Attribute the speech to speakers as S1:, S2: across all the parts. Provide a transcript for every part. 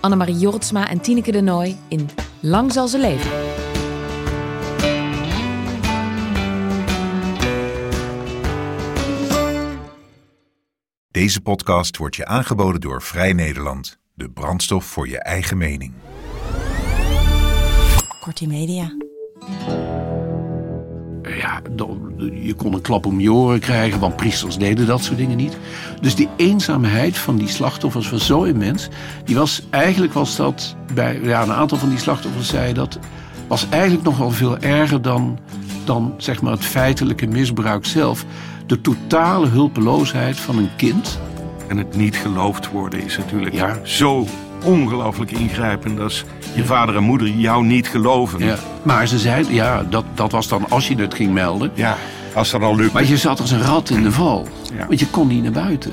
S1: Annemarie Jortsma en Tineke de Nooi in Lang zal ze leven.
S2: Deze podcast wordt je aangeboden door Vrij Nederland. De brandstof voor je eigen mening.
S3: Kortie Media.
S4: Ja, dan- je kon een klap om je oren krijgen, want priesters deden dat soort dingen niet. Dus die eenzaamheid van die slachtoffers was zo immens. Die was, eigenlijk was dat, bij ja, een aantal van die slachtoffers zei dat, was eigenlijk nog wel veel erger dan, dan zeg maar het feitelijke misbruik zelf. De totale hulpeloosheid van een kind.
S5: En het niet geloofd worden is natuurlijk
S4: Ja.
S5: zo ongelooflijk ingrijpend als je vader en moeder jou niet geloven.
S4: Ja. Maar ze zeiden, ja, dat, dat was dan als je het ging melden.
S5: Ja, als dat al lukt.
S4: Maar je zat als een rat in de val.
S5: Ja.
S4: Want je kon niet naar buiten.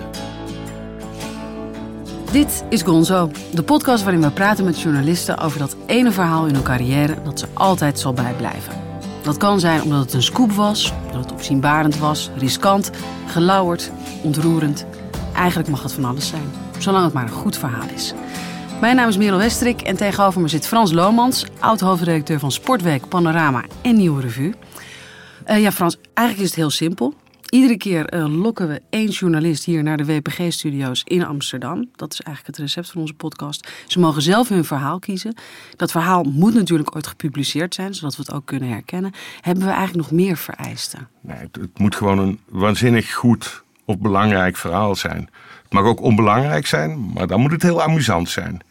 S6: Dit is Gonzo, de podcast waarin we praten met journalisten over dat ene verhaal in hun carrière dat ze altijd zal bijblijven. Dat kan zijn omdat het een scoop was, dat het opzienbarend was, riskant, gelauwerd, ontroerend. Eigenlijk mag het van alles zijn, zolang het maar een goed verhaal is. Mijn naam is Merel Westrik en tegenover me zit Frans Lomans, oud-hoofdredacteur van Sportweek, Panorama en Nieuwe Revue. Eh, ja, Frans, eigenlijk is het heel simpel. Iedere keer eh, lokken we één journalist hier naar de WPG-studio's in Amsterdam. Dat is eigenlijk het recept van onze podcast. Ze mogen zelf hun verhaal kiezen. Dat verhaal moet natuurlijk ooit gepubliceerd zijn, zodat we het ook kunnen herkennen. Hebben we eigenlijk nog meer vereisten?
S5: Nee, het, het moet gewoon een waanzinnig goed of belangrijk verhaal zijn. Het mag ook onbelangrijk zijn, maar dan moet het heel amusant zijn.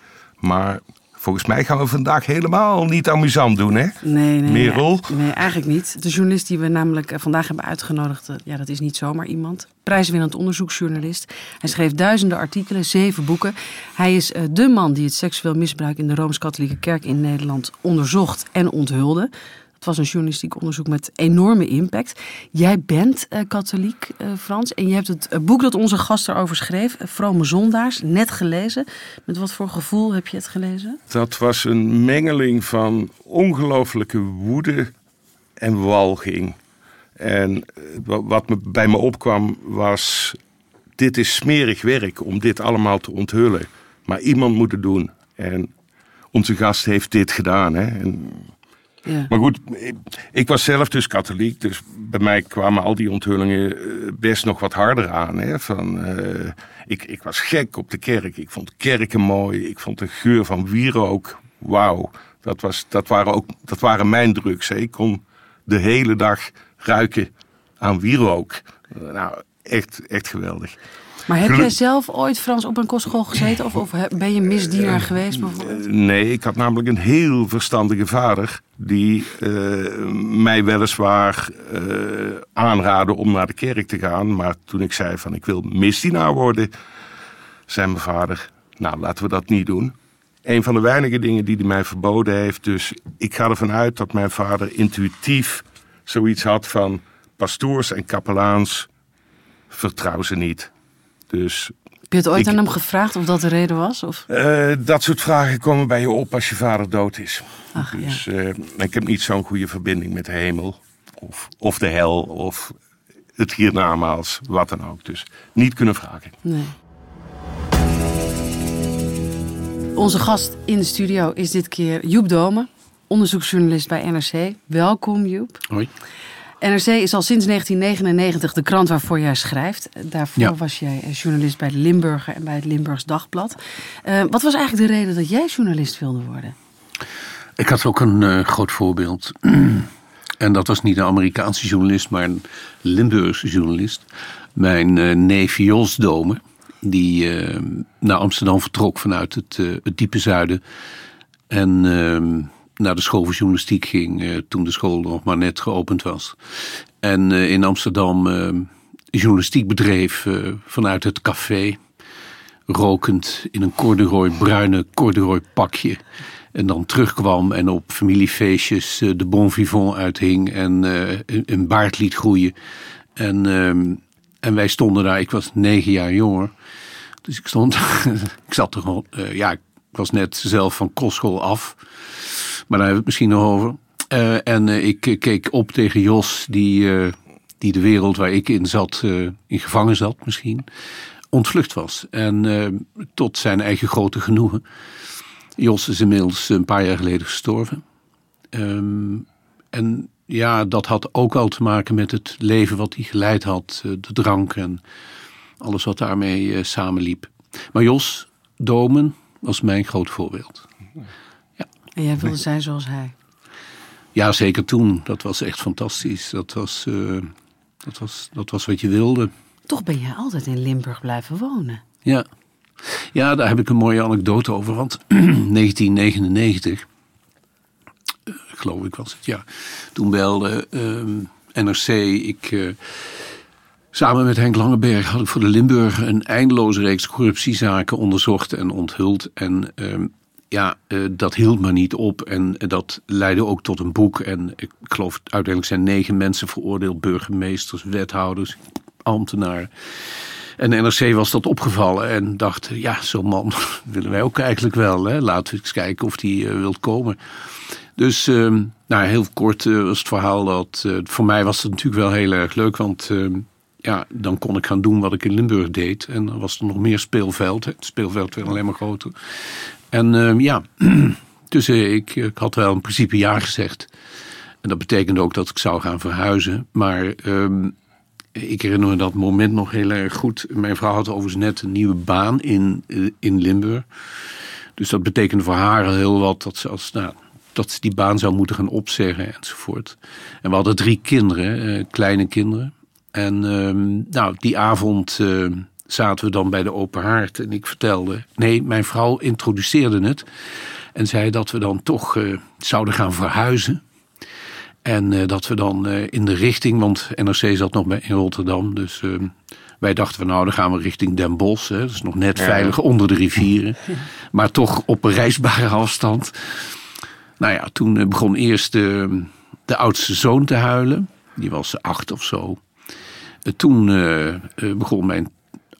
S5: Maar volgens mij gaan we vandaag helemaal niet amusant doen, hè?
S6: Nee, nee,
S5: Merel?
S6: Nee, nee, eigenlijk niet. De journalist die we namelijk eh, vandaag hebben uitgenodigd, eh, ja, dat is niet zomaar iemand. Prijswinnend onderzoeksjournalist. Hij schreef duizenden artikelen, zeven boeken. Hij is eh, de man die het seksueel misbruik in de Rooms-Katholieke Kerk in Nederland onderzocht en onthulde. Het was een journalistiek onderzoek met enorme impact. Jij bent eh, katholiek, eh, Frans. En je hebt het eh, boek dat onze gast erover schreef, Vrome Zondaars, net gelezen. Met wat voor gevoel heb je het gelezen?
S5: Dat was een mengeling van ongelooflijke woede en walging. En wa- wat me, bij me opkwam was: dit is smerig werk om dit allemaal te onthullen. Maar iemand moet het doen. En onze gast heeft dit gedaan. Hè? En,
S6: Ja.
S5: maar goed, ik, was zelf dus katholiek. Dus bij mij kwamen al die onthullingen eh, best nog wat harder aan. Hè? Van, eh, ik, ik was gek op de kerk. Ik vond kerken mooi. Ik vond de geur van wierook. Wauw. Dat, was, dat, waren ook, dat waren mijn drugs. Hè? Ik kon de hele dag ruiken aan wierook. Nou, echt, echt geweldig.
S6: Maar heb jij zelf ooit, Frans, op een kostschool gezeten? Of, of ben je misdienaar geweest bijvoorbeeld?
S5: Eh, Nee, ik had namelijk een heel verstandige vader. Die eh, mij weliswaar eh aanraadde om naar de kerk te gaan. Maar toen ik zei van ik wil misdienaar worden, zei mijn vader, nou laten we dat niet doen. Een van de weinige dingen die hij mij verboden heeft. Dus ik ga ervan uit dat mijn vader intuïtief zoiets had van pastoors en kapelaans, vertrouw ze niet. Dus
S6: Heb je het ooit
S5: Ik-
S6: aan hem gevraagd of dat de reden was? Of?
S5: eh, dat soort vragen komen bij je op als je vader dood is.
S6: Ach, ja.
S5: dus eh, ik heb niet zo'n goede verbinding met de hemel. Of, of de hel. Of het hiernamaals. Wat dan ook. Dus niet kunnen vragen.
S6: Nee. Onze gast in de studio is dit keer Joep Dome, onderzoeksjournalist bij NRC. Welkom Joep.
S4: Hoi.
S6: NRC is al sinds 1999 de krant waarvoor jij schrijft. Daarvoor
S4: Ja.
S6: was jij journalist bij de Limburger en bij het Limburgs Dagblad. Eh, wat was eigenlijk de reden dat jij journalist wilde worden?
S4: Ik had ook een eh, groot voorbeeld. en dat was niet een Amerikaanse journalist, maar een Limburgse journalist. Mijn eh, neef Jos Dome, die naar Amsterdam vertrok vanuit het, het diepe zuiden. En ehm, naar de school voor journalistiek ging eh, toen de school nog maar net geopend was. En eh, in Amsterdam eh, journalistiek bedreef vanuit het café. rokend in een corduroy, bruine corduroy pakje. En dan terugkwam en op familiefeestjes de bon vivant uithing en een, baard liet groeien. En, ehm, en wij stonden daar, ik was negen jaar jonger. Dus ik stond, ik zat er gewoon, ja, ik was net zelf van kostschool af. Maar daar hebben we het misschien nog over. Eh, en eh, ik eh, keek op tegen Jos, die, die de wereld waar ik in zat, in gevangen zat misschien, ontvlucht was. En tot zijn eigen grote genoegen. Jos is inmiddels een paar jaar geleden gestorven. Ehm, en ja, dat had ook al te maken met het leven wat hij geleid had. de drank en alles wat daarmee samenliep. Maar Jos Domen was mijn groot voorbeeld.
S6: En jij wilde zijn zoals hij.
S4: Ja, zeker toen. Dat was echt fantastisch. Dat was, eh, dat was, dat was wat je wilde.
S6: Toch ben jij altijd in Limburg blijven wonen.
S4: Ja. ja, daar heb ik een mooie anekdote over. Want 1999, eh, geloof ik was het, ja. Toen belde ehm, NRC, ik... eh, Samen met Henk Langeberg had ik voor de Limburg een eindeloze reeks corruptiezaken onderzocht en onthuld. En ehm, ja, eh, dat hield maar niet op. En dat leidde ook tot een boek. En ik geloof uiteindelijk zijn negen mensen veroordeeld: burgemeesters, wethouders, ambtenaren. En de NRC was dat opgevallen en dacht: ja, zo'n man willen wij ook eigenlijk wel. Hè? Laten we eens kijken of die eh, wilt komen. Dus ehm, nou, heel kort eh, was het verhaal dat. voor mij was het natuurlijk wel heel erg leuk, want. ehm, ja, dan kon ik gaan doen wat ik in Limburg deed. En dan was er nog meer speelveld. Het speelveld werd alleen maar groter. En ehm, ja, dus ik, ik had wel in principe ja gezegd. En dat betekende ook dat ik zou gaan verhuizen. Maar ehm, ik herinner me dat moment nog heel erg goed. Mijn vrouw had overigens net een nieuwe baan in, eh, in Limburg. Dus dat betekende voor haar heel wat dat ze, als, nou, dat ze die baan zou moeten gaan opzeggen enzovoort. En we hadden drie kinderen, eh, kleine kinderen. En ehm, nou, die avond zaten we dan bij de open haard en ik vertelde... Nee, mijn vrouw introduceerde het en zei dat we dan toch eh, zouden gaan verhuizen. En eh, dat we dan eh, in de richting, want NRC zat nog bij, in Rotterdam, dus wij dachten van nou, dan gaan we richting Den Bosch. Hè, dat is nog net veilig onder de rivieren, maar toch op een reisbare afstand. Nou ja, toen begon eerst de, oudste zoon te huilen. Die was acht of zo. Toen begon mijn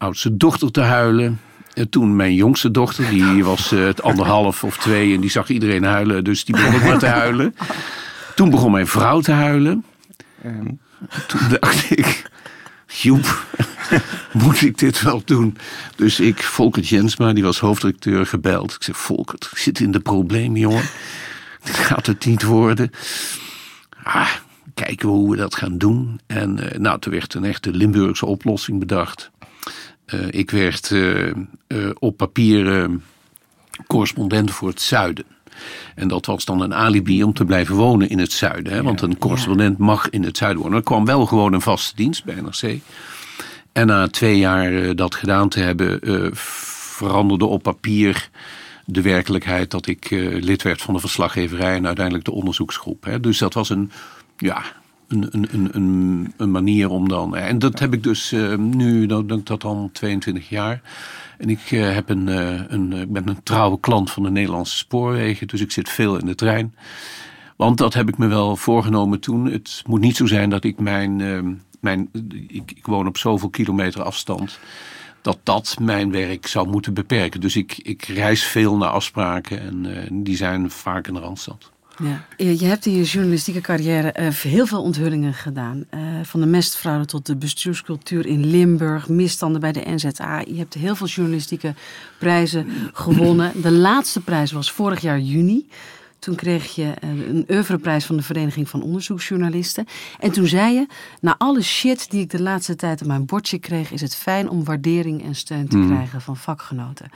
S4: oudste dochter te huilen. En toen mijn jongste dochter, die was eh, het anderhalf of twee en die zag iedereen huilen, dus die begon ook maar te huilen. Toen begon mijn vrouw te huilen. Toen dacht ik, Joep, moet ik dit wel doen? Dus ik, Volkert Jensma, die was hoofddirecteur, gebeld. Ik zei, Volkert, ik zit in de problemen, jongen. Dit gaat het niet worden. Ah, kijken we hoe we dat gaan doen. En eh, nou, toen werd een echte Limburgse oplossing bedacht. Eh, ik werd eh, eh, op papier correspondent voor het zuiden. En dat was dan een alibi om te blijven wonen in het zuiden. Hè? Want een correspondent mag in het zuiden wonen. Er kwam wel gewoon een vaste dienst bij NRC. En na twee jaar dat gedaan te hebben, veranderde op papier de werkelijkheid dat ik lid werd van de verslaggeverij en uiteindelijk de onderzoeksgroep. Hè. Dus dat was een, ja, een, een, een, een, manier om dan. En dat heb ik dus eh, nu, dat, dat, dat al 22 jaar. En ik, eh, heb een, eh, een, ik ben een trouwe klant van de Nederlandse spoorwegen, dus ik zit veel in de trein. Want dat heb ik me wel voorgenomen toen. Het moet niet zo zijn dat ik mijn. ehm, mijn ik, ik woon op zoveel kilometer afstand. Dat dat mijn werk zou moeten beperken. Dus ik, ik reis veel naar afspraken en die zijn vaak in de randstad.
S6: Ja. Je hebt in je journalistieke carrière eh, heel veel onthullingen gedaan. Eh, van de mestfraude tot de bestuurscultuur in Limburg, misstanden bij de NZA. Je hebt heel veel journalistieke prijzen gewonnen. De laatste prijs was vorig jaar juni. Toen kreeg je eh, een oeuvreprijs van de Vereniging van Onderzoeksjournalisten. En toen zei je, na alle shit die ik de laatste tijd op mijn bordje kreeg... is het fijn om waardering en steun te krijgen van vakgenoten.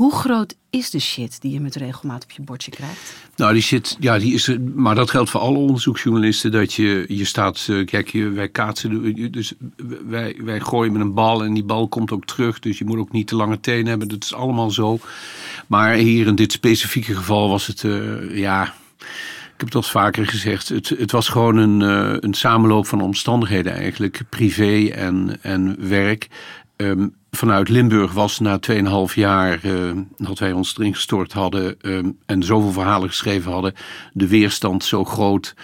S6: Hoe groot is de shit die je met regelmaat op je bordje krijgt?
S4: Nou, die shit, ja, die is er. Maar dat geldt voor alle onderzoeksjournalisten. Dat je, je staat, eh, kijk, wij kaatsen, dus wij, wij gooien met een bal en die bal komt ook terug. Dus je moet ook niet te lange tenen hebben. Dat is allemaal zo. Maar hier in dit specifieke geval was het, eh, ja. Ik heb het al vaker gezegd. Het, het was gewoon een, eh, een samenloop van omstandigheden eigenlijk. Privé en, en werk. Ehm, vanuit Limburg was na 2,5 jaar uh, dat wij ons erin gestort hadden um, en zoveel verhalen geschreven hadden, de weerstand zo groot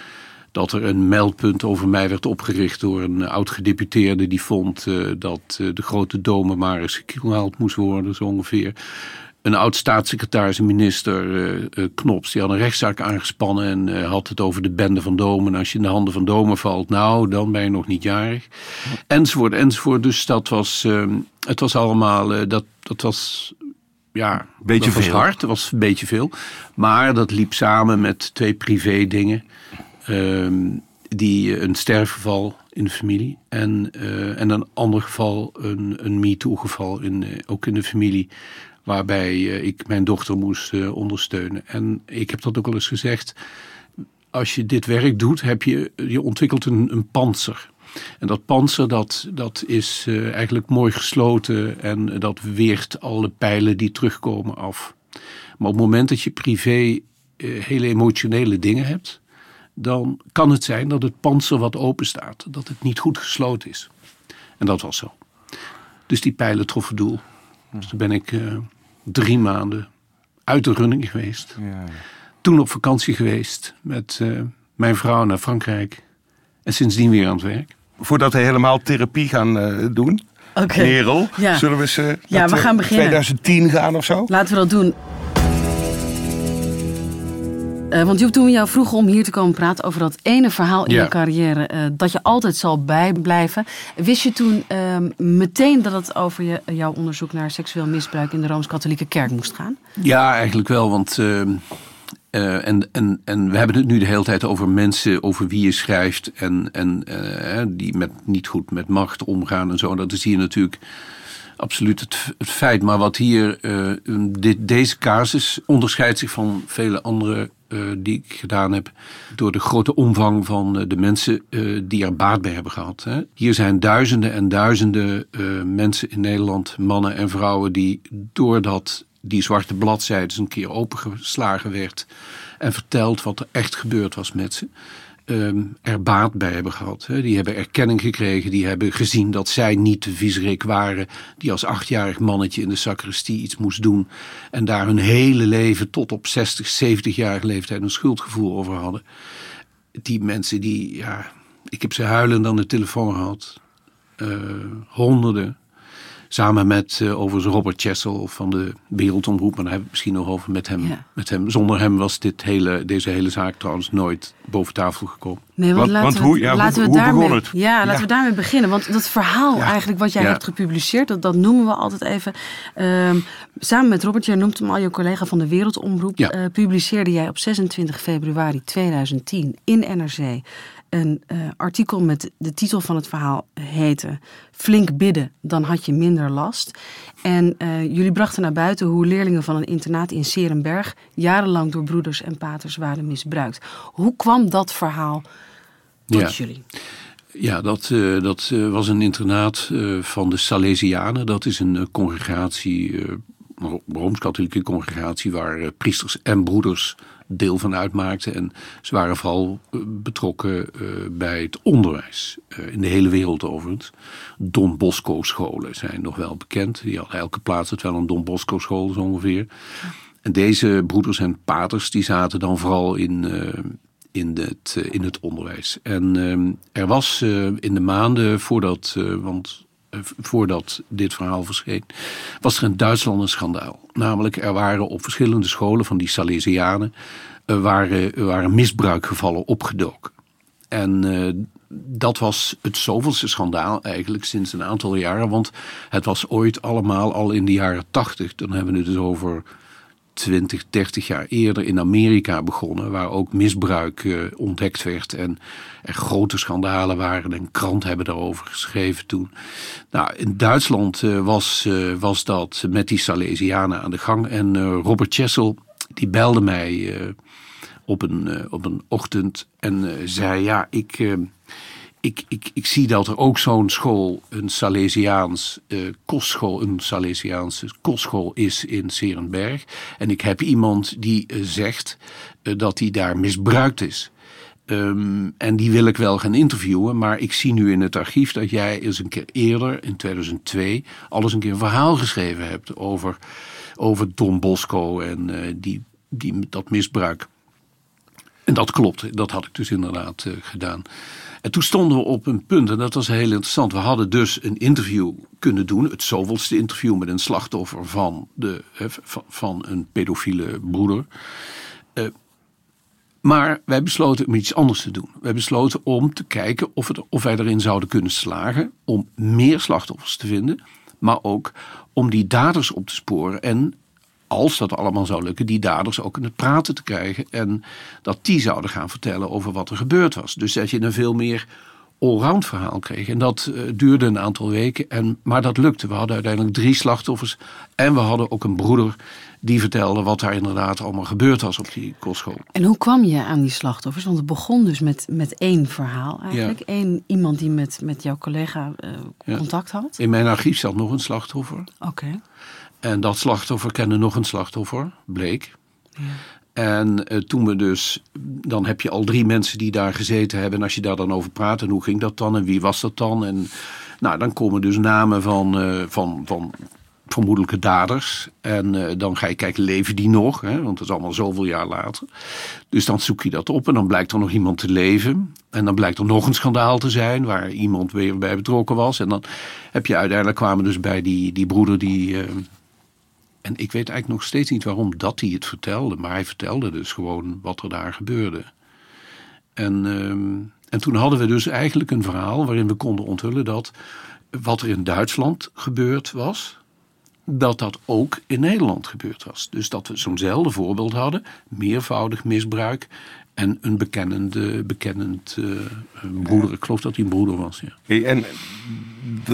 S4: dat er een meldpunt over mij werd opgericht door een oud-gedeputeerde die vond uh, dat uh, de grote dome maar eens gekielhaald moest worden, zo ongeveer. Een oud staatssecretaris en minister, uh, Knops, die had een rechtszaak aangespannen en had het over de bende van Domen. En als je in de handen van Domen valt, nou, dan ben je nog niet jarig. Enzovoort, enzovoort. Dus dat was, ehm, het was allemaal, dat, dat was ja,
S5: beetje
S4: dat was
S5: veel.
S4: hard, dat was een beetje veel. Maar dat liep samen met twee privé dingen. Um, die een sterfgeval in de familie en, uh, en een ander geval, een, een MeToo-geval, in, uh, ook in de familie, waarbij uh, ik mijn dochter moest ondersteunen. En ik heb dat ook al eens gezegd. Als je dit werk doet, heb je, je ontwikkelt een, een panzer. En dat panzer dat, dat is eigenlijk mooi gesloten en dat weert alle pijlen die terugkomen af. Maar op het moment dat je privé hele emotionele dingen hebt, dan kan het zijn dat het panzer wat open staat, dat het niet goed gesloten is. En dat was zo. Dus die pijlen troffen doel. Dus toen ben ik drie maanden uit de running geweest.
S5: Ja.
S4: Toen op vakantie geweest met uh, mijn vrouw naar Frankrijk. En sindsdien weer aan het werk.
S5: Voordat we helemaal therapie gaan uh, doen,
S6: okay.
S5: Merel,
S6: ja.
S5: zullen we eens
S6: ja, we gaan beginnen.
S5: 2010 gaan of zo?
S6: Laten we dat doen. Uh, want Joep, toen we jou vroegen om hier te komen praten over dat ene verhaal in
S4: Ja.
S6: je carrière, uh, dat je altijd zal bijblijven, wist je toen uh, meteen dat het over je, jouw onderzoek naar seksueel misbruik in de Rooms-Katholieke Kerk moest gaan?
S4: Ja, eigenlijk wel, want. Uh, en, en, en we hebben het nu de hele tijd over mensen over wie je schrijft en, en die met, niet goed met macht omgaan en zo. Dat is hier natuurlijk absoluut het, het feit. Maar wat hier, uh, dit, deze casus onderscheidt zich van vele andere uh, die ik gedaan heb. door de grote omvang van uh, de mensen die er baat bij hebben gehad. Hè. Hier zijn duizenden en duizenden mensen in Nederland, mannen en vrouwen, die doordat die zwarte bladzijde eens een keer opengeslagen werd. en verteld wat er echt gebeurd was met ze um, er baat bij hebben gehad. Hè. Die hebben erkenning gekregen, die hebben gezien dat zij niet de viezerik waren die als achtjarig mannetje in de sacristie iets moest doen en daar hun hele leven tot op 60, 70 jarige leeftijd een schuldgevoel over hadden. Die mensen die, ja, ik heb ze huilend aan de telefoon gehad. Uh, honderden. Samen met uh, overigens Robert Chessel van de Wereldomroep. Maar daar hebben we het misschien nog over met hem.
S6: Ja.
S4: met hem. Zonder hem was dit hele, deze hele zaak trouwens nooit boven tafel gekomen.
S6: Nee, want,
S5: Want-
S6: laten
S5: want
S6: we,
S5: hoe- ja,
S6: laten we
S5: hoe
S6: daarmee,
S5: begon het?
S6: Ja, laten
S5: Ja.
S6: we daarmee beginnen. Want dat verhaal
S5: Ja.
S6: eigenlijk wat jij
S4: Ja.
S6: hebt gepubliceerd, dat, dat noemen we altijd even. Ehm, samen met Robert, jij noemt hem al je collega van de Wereldomroep,
S4: Ja.
S6: eh, publiceerde jij op 26 februari 2010 in NRC een eh, artikel met de titel van het verhaal heette Flink bidden, dan had je minder last. En eh, jullie brachten naar buiten hoe leerlingen van een internaat in Serenberg jarenlang door broeders en paters waren misbruikt. Hoe kwam dat verhaal tot
S4: Ja.
S6: jullie?
S4: Ja, dat, eh, dat was een internaat van de Salesianen. Dat is een congregatie, een rooms-katholieke congregatie, waar priesters en broeders deel van uitmaakten. En ze waren vooral eh, betrokken eh, bij het onderwijs. eh, in de hele wereld overigens. Don Bosco scholen zijn nog wel bekend. Die hadden elke plaats het wel een Don Bosco school zo ongeveer. En deze broeders en paters die zaten dan vooral in, in, het, in het onderwijs. En eh, er was in de maanden voordat, want, voordat dit verhaal verscheen, was er in Duitsland een schandaal. Namelijk, er waren op verschillende scholen van die Salesianen er waren, waren misbruikgevallen opgedoken. En eh, dat was het zoveelste schandaal eigenlijk sinds een aantal jaren. Want het was ooit allemaal al in de jaren tachtig. Dan hebben we het dus over 20, 30 jaar eerder in Amerika begonnen. Waar ook misbruik eh, ontdekt werd. En er grote schandalen waren. En kranten hebben daarover geschreven toen. Nou, in Duitsland eh, was, eh, was dat met die Salesianen aan de gang. En Robert Chessel die belde mij op, een, op een ochtend. En zei ja, ik... ik, ik, ik zie dat er ook zo'n school, een Salesiaans eh, kostschool, een Salesiaanse kostschool is in Serenberg. En ik heb iemand die eh, zegt eh, dat hij daar misbruikt is. Ehm, en die wil ik wel gaan interviewen. Maar ik zie nu in het archief dat jij eens een keer eerder, in 2002, alles een keer een verhaal geschreven hebt over, over Don Bosco en die, die, dat misbruik. En dat klopt, dat had ik dus inderdaad gedaan. En toen stonden we op een punt, en dat was heel interessant. We hadden dus een interview kunnen doen, het zoveelste interview met een slachtoffer van, de, van een pedofiele broeder. Uh, maar wij besloten om iets anders te doen. Wij besloten om te kijken of, het, of wij erin zouden kunnen slagen om meer slachtoffers te vinden, maar ook om die daders op te sporen en als dat allemaal zou lukken, die daders ook in het praten te krijgen. En dat die zouden gaan vertellen over wat er gebeurd was. Dus dat je een veel meer allround verhaal kreeg. En dat uh, duurde een aantal weken. En, maar dat lukte. We hadden uiteindelijk drie slachtoffers. En we hadden ook een broeder die vertelde wat daar inderdaad allemaal gebeurd was op die kostschool.
S6: En hoe kwam je aan die slachtoffers? Want het begon dus met, met één verhaal eigenlijk. Ja. Eén iemand die met, met jouw collega uh, contact had.
S4: In mijn archief zat nog een slachtoffer.
S6: Oké. Okay.
S4: En dat slachtoffer kende nog een slachtoffer, bleek. Ja. En uh, toen we dus, dan heb je al drie mensen die daar gezeten hebben. En als je daar dan over praat, en hoe ging dat dan en wie was dat dan? En nou, dan komen dus namen van, uh, van, van vermoedelijke daders. En uh, dan ga je kijken, leven die nog? Hè? Want dat is allemaal zoveel jaar later. Dus dan zoek je dat op en dan blijkt er nog iemand te leven. En dan blijkt er nog een schandaal te zijn waar iemand weer bij betrokken was. En dan heb je uiteindelijk kwamen dus bij die, die broeder die... En ik weet eigenlijk nog steeds niet waarom dat hij het vertelde. Maar hij vertelde dus gewoon wat er daar gebeurde. En, uh, en toen hadden we dus eigenlijk een verhaal waarin we konden onthullen dat wat er in Duitsland gebeurd was, dat dat ook in Nederland gebeurd was. Dus dat we zo'nzelfde voorbeeld hadden, meervoudig misbruik en een bekennende, bekennend uh, broeder. Ik geloof dat hij een broeder was. Ja.
S5: Hey, en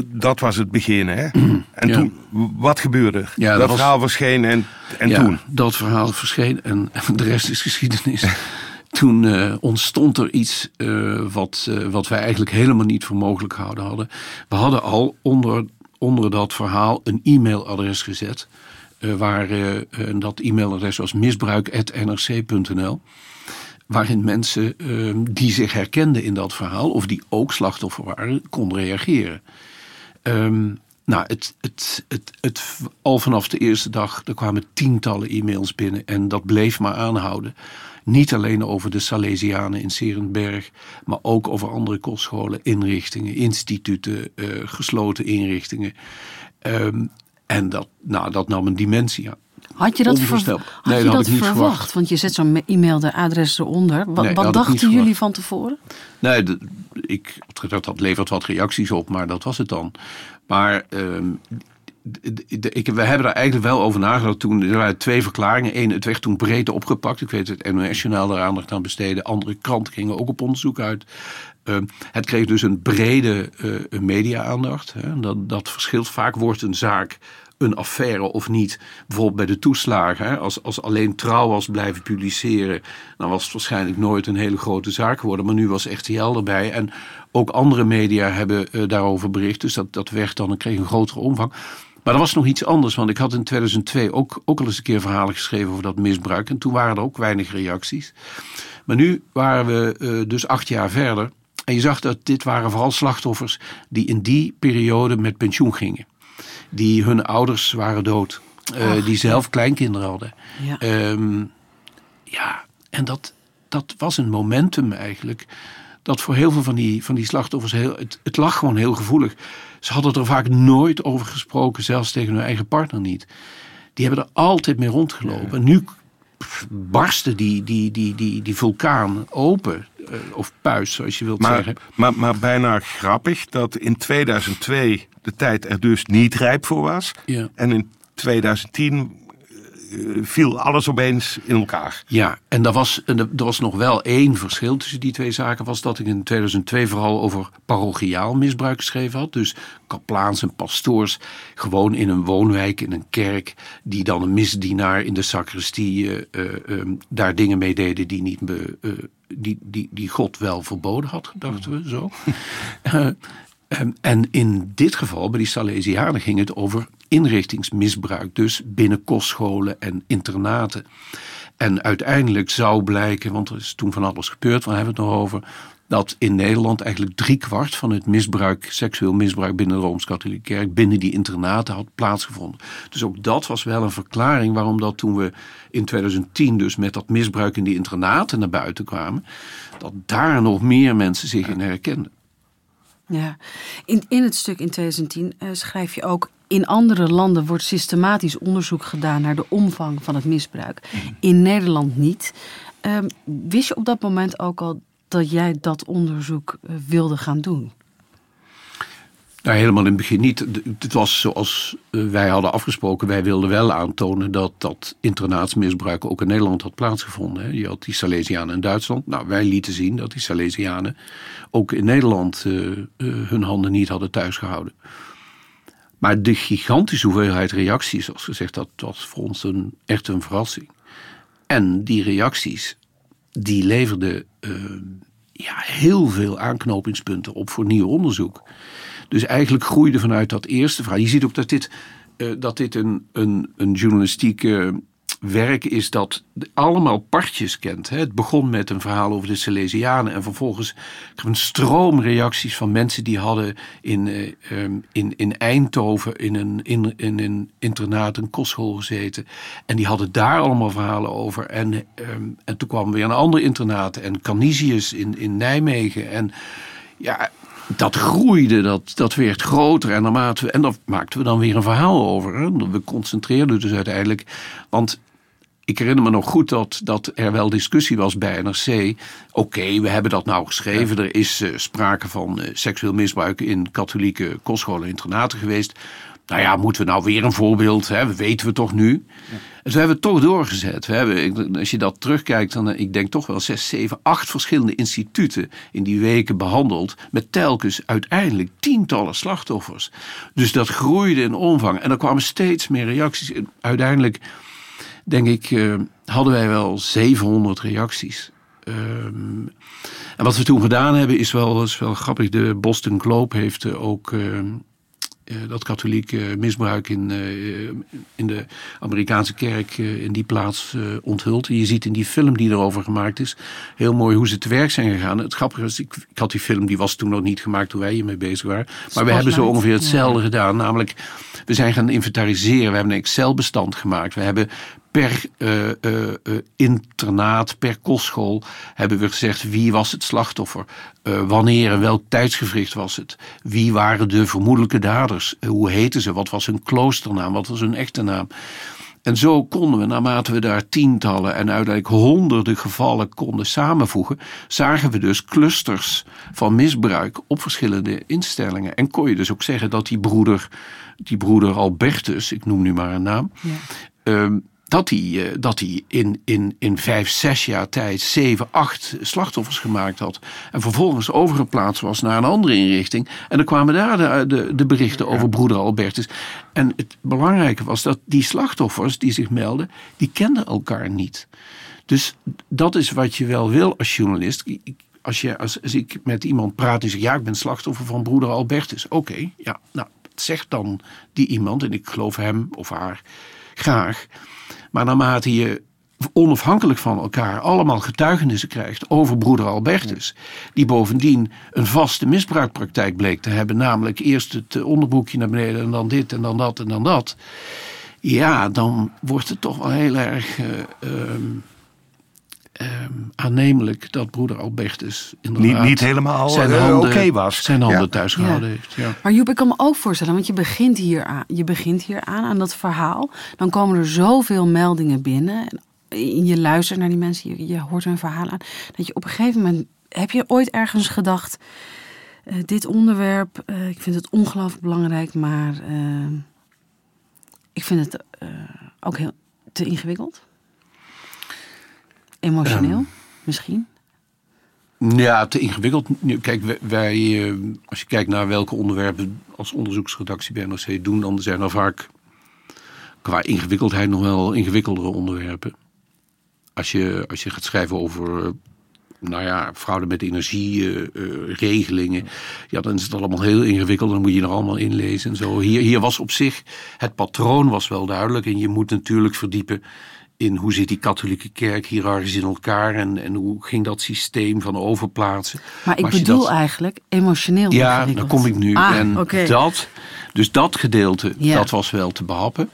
S5: dat was het begin, hè? En ja. toen, wat gebeurde? Ja, dat, dat was, verhaal verscheen en, en
S4: ja,
S5: toen?
S4: dat verhaal verscheen en, en de rest is geschiedenis. toen uh, ontstond er iets uh, wat, wat wij eigenlijk helemaal niet voor mogelijk gehouden hadden. We hadden al onder, onder dat verhaal een e-mailadres gezet. waar dat e-mailadres was misbruik.nrc.nl waarin mensen uh, die zich herkenden in dat verhaal, of die ook slachtoffer waren, konden reageren. Um, nou, het, het, het, het, al vanaf de eerste dag, er kwamen tientallen e-mails binnen en dat bleef maar aanhouden. Niet alleen over de Salesianen in Serenberg, maar ook over andere kostscholen, inrichtingen, instituten, uh, gesloten inrichtingen. Um, en dat, nou, dat nam een dimensie aan.
S6: Had je dat, ver... had
S4: nee,
S6: je dat, verwacht?
S4: verwacht?
S6: Want je zet zo'n e-mailadres eronder. Wat,
S4: Nee,
S6: wat dachten jullie van tevoren?
S4: Nee, de- ik, dat, dat levert wat reacties op, maar dat was het dan. Maar ehm, de- de- ik, we hebben er eigenlijk wel over nagedacht toen. Er waren twee verklaringen. Eén, het werd toen breed opgepakt. Ik weet het NOS-journaal daar aandacht aan besteedde. Andere kranten gingen ook op onderzoek uit. Ehm, het kreeg dus een brede eh, media-aandacht. Dat, dat verschilt. Vaak wordt een zaak een affaire of niet. Bijvoorbeeld bij de toeslagen. Hè. Als, als alleen trouw was blijven publiceren, dan was het waarschijnlijk nooit een hele grote zaak geworden. Maar nu was RTL erbij. En ook andere media hebben eh, daarover bericht. Dus dat, dat werd dan, kreeg een grotere omvang. Maar er was nog iets anders, want ik had in 2002 ook, ook al eens een keer verhalen geschreven over dat misbruik. En toen waren er ook weinig reacties. Maar nu waren we eh, dus acht jaar verder. En je zag dat dit waren vooral slachtoffers die in die periode met pensioen gingen. Die hun ouders waren dood. eh, die zelf kleinkinderen hadden.
S6: Ja.
S4: Ehm, ja, en dat, dat was een momentum eigenlijk. Dat voor heel veel van die, van die slachtoffers, heel, het, het lag gewoon heel gevoelig. Ze hadden er vaak nooit over gesproken, zelfs tegen hun eigen partner niet. Die hebben er altijd mee rondgelopen. En nu pff, barstte die, die, die, die, die vulkaan open. Eh, of puis, zoals je wilt
S5: Maar,
S4: zeggen.
S5: maar, maar bijna grappig dat in 2002 de tijd er dus niet rijp voor was.
S4: Ja.
S5: En in 2010 eh, viel alles opeens in elkaar.
S4: Ja, en er was, er was nog wel één verschil tussen die twee zaken. Was dat ik in 2002 vooral over parochiaal misbruik geschreven had. Dus kaplaans en pastoors gewoon in een woonwijk, in een kerk. Die dan een misdienaar in de sacristie eh, eh, ehm, daar dingen mee deden die, niet be, die, die, die God wel verboden had, dachten we zo. Eh, Ehm, En in dit geval, bij die Salesianen, ging het over inrichtingsmisbruik. Dus binnen kostscholen en internaten. En uiteindelijk zou blijken, want er is toen van alles gebeurd, waar hebben we het nog over, dat in Nederland eigenlijk driekwart van het misbruik, seksueel misbruik binnen de Rooms-Katholieke Kerk, binnen die internaten had plaatsgevonden. Dus ook dat was wel een verklaring waarom dat toen we in 2010 dus met dat misbruik in die internaten naar buiten kwamen, dat daar nog meer mensen zich in herkenden.
S6: Ja, in, in het stuk in 2010 uh, schrijf je ook. In andere landen wordt systematisch onderzoek gedaan naar de omvang van het misbruik. In Nederland niet. Um, wist je op dat moment ook al dat jij dat onderzoek uh, wilde gaan doen?
S4: Nou, helemaal in het begin niet. Het was zoals eh, wij hadden afgesproken. Wij wilden wel aantonen dat dat internaatsmisbruik ook in Nederland had plaatsgevonden. Je had die Salesianen in Duitsland. Nou, wij lieten zien dat die Salesianen ook in Nederland uh, hun handen niet hadden thuisgehouden. Maar de gigantische hoeveelheid reacties, zoals gezegd, dat was voor ons een, echt een verrassing. En die reacties, die leverden ja, heel veel aanknopingspunten op voor nieuw onderzoek. Dus eigenlijk groeide vanuit dat eerste verhaal. Je ziet ook dat dit, uh, dat dit een, een, een journalistieke werk is dat allemaal partjes kent. Het begon met een verhaal over de Salesianen en vervolgens een stroom reacties van mensen die hadden in, uh, in, in Eindhoven in een, in, in een internaat, een kostschool gezeten. En die hadden daar allemaal verhalen over. En, um, en toen kwam weer een ander internaat en Canisius in, in Nijmegen. En ja, dat groeide, dat, dat werd groter. En, naarmate en daar maakten we dan weer een verhaal over. We concentreerden dus uiteindelijk. Want ik herinner me nog goed dat, dat er wel discussie was bij NRC. Oké, we hebben dat nou geschreven. Er is uh, sprake van uh, seksueel misbruik in katholieke kostscholen en internaten geweest. Nou ja, moeten we nou weer een voorbeeld? Hè? Weten we toch nu? Ja. Dus we hebben het toch doorgezet. We hebben, als je dat terugkijkt, dan ik denk toch wel zes, zeven, acht verschillende instituten in die weken behandeld. Met telkens uiteindelijk tientallen slachtoffers. Dus dat groeide in omvang. En er kwamen steeds meer reacties. Uiteindelijk, denk ik, uh, hadden wij wel 700 reacties. Um, en wat we toen gedaan hebben is wel, is wel grappig. De Boston Globe heeft ook uh, uh, dat katholieke misbruik in, uh, in de Amerikaanse kerk uh, in die plaats onthuld. En je ziet in die film die erover gemaakt is, heel mooi hoe ze te werk zijn gegaan. Het grappige is, ik, ik had die film, die was toen nog niet gemaakt toen wij hiermee bezig waren. Maar Spotlight. we hebben zo ongeveer hetzelfde ja. gedaan. Namelijk, we zijn gaan inventariseren. We hebben een Excel-bestand gemaakt. We hebben per uh, uh, internaat, per kostschool hebben we gezegd wie was het slachtoffer, uh, wanneer en welk tijdsgevricht was het, wie waren de vermoedelijke daders, hoe heten ze, wat was hun kloosternaam, wat was hun echte naam. En zo konden we, naarmate we daar tientallen en uiteindelijk honderden gevallen konden samenvoegen, zagen we dus clusters van misbruik op verschillende instellingen. En kon je dus ook zeggen dat die broeder, die broeder Albertus, ik noem nu maar een naam, ja. um, dat hij, dat hij in, in, in vijf, zes jaar tijd zeven, acht slachtoffers gemaakt had. En vervolgens overgeplaatst was naar een andere inrichting. En dan kwamen daar de, de, de berichten over broeder Albertus. En het belangrijke was dat die slachtoffers die zich melden, die kenden elkaar niet. Dus dat is wat je wel wil als journalist. Als, je, als, als ik met iemand praat en zeg, ja, ik ben slachtoffer van broeder Albertus. Oké, okay, ja, nou, zegt dan die iemand, en ik geloof hem of haar graag. Maar naarmate je onafhankelijk van elkaar allemaal getuigenissen krijgt over broeder Albertus, die bovendien een vaste misbruikpraktijk bleek te hebben, namelijk eerst het onderbroekje naar beneden en dan dit en dan dat en dan dat. Ja, dan wordt het toch wel heel erg uh, um, um, aannemelijk dat broeder Albertus
S5: inderdaad niet, niet helemaal
S4: zijn
S5: uh,
S4: handen,
S5: okay was.
S4: Zijn handen
S5: ja.
S4: thuis gehouden ja. heeft. Ja.
S6: Maar Joep, ik kan me ook voorstellen, want je begint hier aan, je begint hier aan, aan dat verhaal. Dan komen er zoveel meldingen binnen. En je luistert naar die mensen, je, je hoort hun verhaal aan. Dat je op een gegeven moment, heb je ooit ergens gedacht, uh, dit onderwerp, uh, ik vind het ongelooflijk belangrijk, maar uh, ik vind het ook heel te ingewikkeld? Emotioneel, um, misschien?
S4: Ja, te ingewikkeld. Kijk, wij, als je kijkt naar welke onderwerpen als onderzoeksredactie bij NRC doen, dan zijn er vaak qua ingewikkeldheid nog wel ingewikkeldere onderwerpen. Als je, als je gaat schrijven over nou ja, fraude met energieregelingen. Uh, ja, dan is het allemaal heel ingewikkeld. Dan moet je er allemaal inlezen en zo. Hier, hier was op zich, het patroon was wel duidelijk. En je moet natuurlijk verdiepen in hoe zit die katholieke kerk hiërarchisch in elkaar en, en hoe ging dat systeem van overplaatsen.
S6: Maar ik bedoel
S4: dat-
S6: eigenlijk emotioneel
S4: Ja, daar kom ik nu.
S6: Ah,
S4: en dat, dus dat gedeelte,
S6: Ja.
S4: dat was wel te behappen.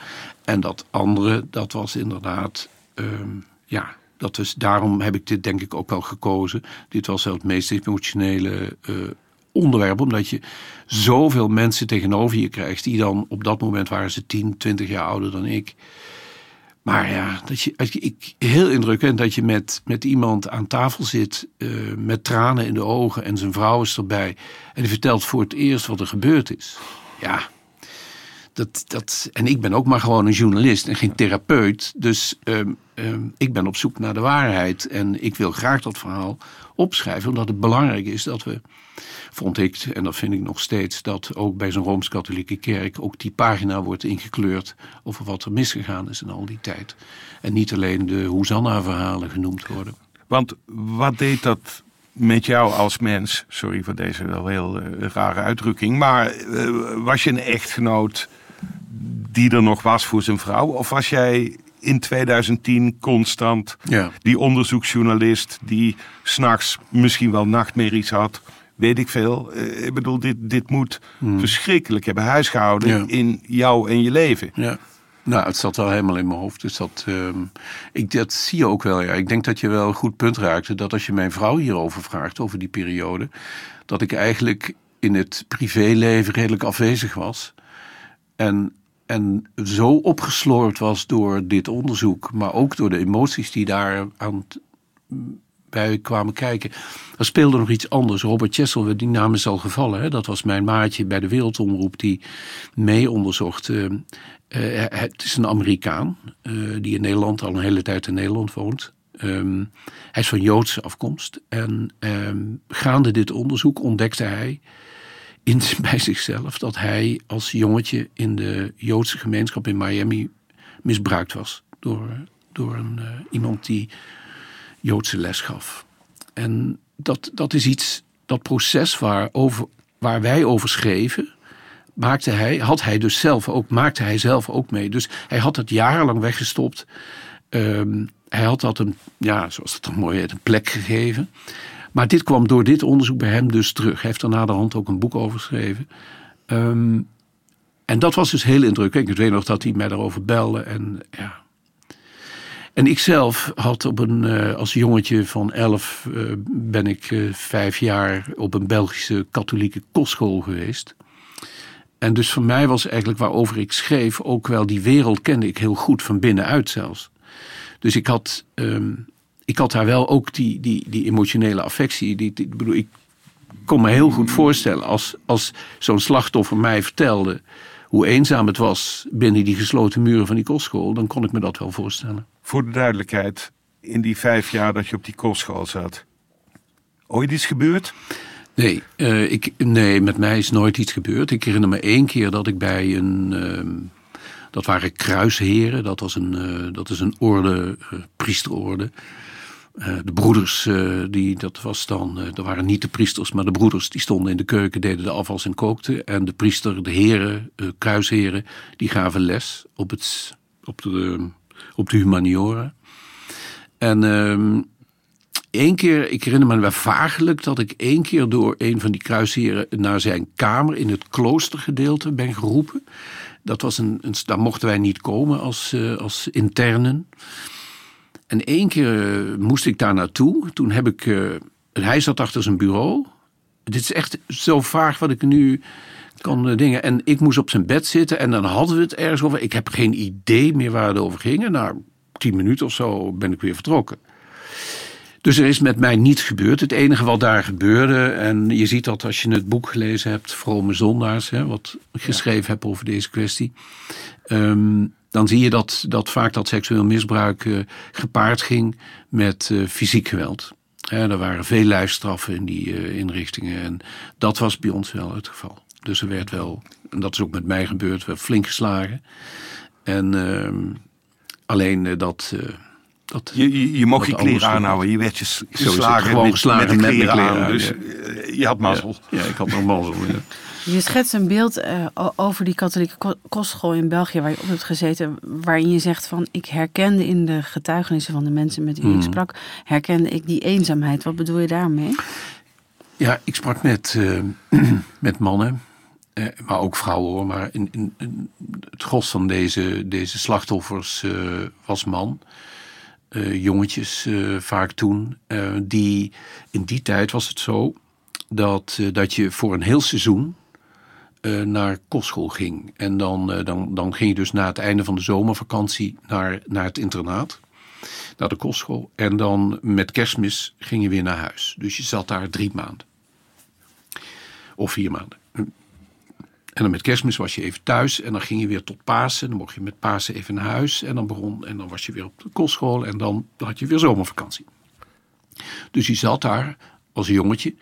S4: En dat andere, dat was inderdaad, ehm, ja, dat is, daarom heb ik dit denk ik ook wel gekozen. Dit was wel het meest emotionele eh, onderwerp, omdat je zoveel mensen tegenover je krijgt, die dan op dat moment waren ze 10, 20 jaar ouder dan ik. Maar ja, dat je, ik, heel indrukwekkend dat je met, met iemand aan tafel zit eh, met tranen in de ogen en zijn vrouw is erbij. En die vertelt voor het eerst wat er gebeurd is. Ja, dat, dat, en ik ben ook maar gewoon een journalist en geen therapeut. Dus ehm, ehm, ik ben op zoek naar de waarheid. En ik wil graag dat verhaal opschrijven, omdat het belangrijk is dat we, vond ik, en dat vind ik nog steeds, dat ook bij zo'n Rooms-Katholieke kerk ook die pagina wordt ingekleurd over wat er misgegaan is in al die tijd. En niet alleen de Hosanna-verhalen genoemd worden.
S5: Want wat deed dat met jou als mens? Sorry voor deze wel heel eh, rare uitdrukking. Maar eh, was je een echtgenoot die er nog was voor zijn vrouw? Of was jij in 2010 constant
S4: Ja.
S5: die onderzoeksjournalist die s'nachts misschien wel nachtmerries had? Weet ik veel. Eh, ik bedoel, dit, dit moet verschrikkelijk hebben huisgehouden
S4: Hmm. Ja.
S5: in jou en je leven.
S4: Ja. Nou, het zat wel helemaal in mijn hoofd. Dus dat, ehm, ik, dat zie je ook wel. Ja. Ik denk dat je wel een goed punt raakte. Dat als je mijn vrouw hierover vraagt, over die periode. Dat ik eigenlijk in het privéleven redelijk afwezig was. En, en zo opgeslorpt was door dit onderzoek. Maar ook door de emoties die daar aan bij kwamen kijken. Er speelde nog iets anders. Robert Chessel, die naam is al gevallen. Hè? Dat was mijn maatje bij de Wereldomroep die mee onderzocht. eh, eh, het is een Amerikaan eh, die in Nederland al een hele tijd in Nederland woont. Ehm, hij is van Joodse afkomst. En ehm, gaande dit onderzoek ontdekte hij bij zichzelf dat hij als jongetje in de Joodse gemeenschap in Miami misbruikt was. Door, door een, eh, iemand die Joodse les gaf. En dat, dat is iets, dat proces waar, over, waar wij over schreven, maakte hij, had hij dus zelf ook, maakte hij zelf ook mee. Dus hij had het jarenlang weggestopt. Ehm, hij had dat een, ja, zoals het dan mooi een plek gegeven. Maar dit kwam door dit onderzoek bij hem dus terug. Hij heeft er na de hand ook een boek over geschreven. Ehm, en dat was dus heel indrukwekkend. Ik weet nog dat hij mij daarover belde. En ja, en ik zelf had op een, eh, als jongetje van elf eh, ben ik eh, vijf jaar op een Belgische katholieke kostschool geweest. En dus voor mij was eigenlijk waarover ik schreef ook wel die wereld kende ik heel goed van binnenuit zelfs. Dus ik had, ehm, ik had daar wel ook die, die, die emotionele affectie. Die, bedoel, ik kon me heel goed voorstellen als, als zo'n slachtoffer mij vertelde hoe eenzaam het was binnen die gesloten muren van die kostschool, dan kon ik me dat wel voorstellen.
S5: Voor de duidelijkheid, in die vijf jaar dat je op die kostschool zat, ooit iets gebeurd?
S4: Nee, eh, ik, nee, met mij is nooit iets gebeurd. Ik herinner me één keer dat ik bij een. ehm, dat waren kruisheren, dat, was een, eh, dat is een orde, eh, priesterorde. Eh, de broeders, eh, die, dat was dan, dat waren niet de priesters, maar de broeders, die stonden in de keuken, deden de afwas en kookten. En de priester, de heren, kruisheren, die gaven les op, het, op, de, op de humaniora. En ehm Eén keer, ik herinner me wel vagelijk dat ik één keer door een van die kruisheren naar zijn kamer in het kloostergedeelte ben geroepen. Dat was een, een, daar mochten wij niet komen als, als internen. En één keer eh, moest ik daar naartoe. Toen heb ik. eh, hij zat achter zijn bureau. Dit is echt zo vaag wat ik nu kan eh, dingen. En ik moest op zijn bed zitten en dan hadden we het ergens over. Ik heb geen idee meer waar het over ging. En na tien minuten of zo ben ik weer vertrokken. Dus er is met mij niets gebeurd. Het enige wat daar gebeurde, en je ziet dat als je het boek gelezen hebt, Vrome Zondaars, hè, wat ik geschreven heb over deze kwestie. ehm, dan zie je dat, dat vaak dat seksueel misbruik eh, gepaard ging met eh, fysiek geweld. Hè, er waren veel lijfstraffen in die eh, inrichtingen en dat was bij ons wel het geval. Dus er werd wel, en dat is ook met mij gebeurd, werd flink geslagen. En ehm, alleen dat. dat
S5: Je, je, je mocht je kleren aanhouden. Je werd je s-
S4: het,
S5: geslagen
S4: gewoon
S5: met,
S4: geslagen
S5: met de
S4: met
S5: kleren
S4: kleren
S5: aan.
S4: aan,
S5: Dus
S4: ja.
S5: je had mazzel.
S4: Ja, ik had nog mazzel. Ja.
S6: Je schetst een beeld eh, over die katholieke ko- kostschool in België waar je op hebt gezeten, waarin je zegt van ik herkende in de getuigenissen van de mensen met wie ik sprak, herkende ik die eenzaamheid. Wat bedoel je daarmee?
S4: Ja, ik sprak met, eh, met mannen, eh, maar ook vrouwen hoor. Maar in, in, in het gros van deze, deze slachtoffers was man. Jongetjes vaak toen. die, in die tijd was het zo dat, dat je voor een heel seizoen eh, naar kostschool ging. En dan, eh, dan, dan ging je dus na het einde van de zomervakantie naar, naar het internaat. Naar de kostschool. En dan met kerstmis ging je weer naar huis. Dus je zat daar drie maanden. Of vier maanden. En dan met kerstmis was je even thuis. En dan ging je weer tot Pasen. Dan mocht je met Pasen even naar huis. En dan begon. En dan was je weer op de kostschool. En dan had je weer zomervakantie. Dus je zat daar als jongetje.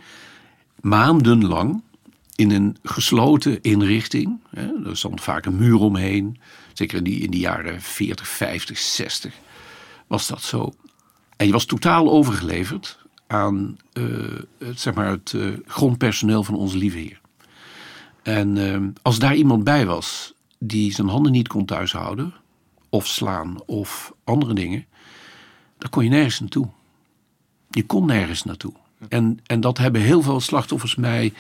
S4: Maandenlang in een gesloten inrichting. Hè, er stond vaak een muur omheen. Zeker in die, in die jaren 40, 50, 60 was dat zo. En je was totaal overgeleverd aan eh, het, zeg maar het eh, grondpersoneel van onze lieve Heer. En eh, als daar iemand bij was die zijn handen niet kon thuishouden, of slaan, of andere dingen, dan kon je nergens naartoe. Je kon nergens naartoe. En, en dat hebben heel veel slachtoffers mij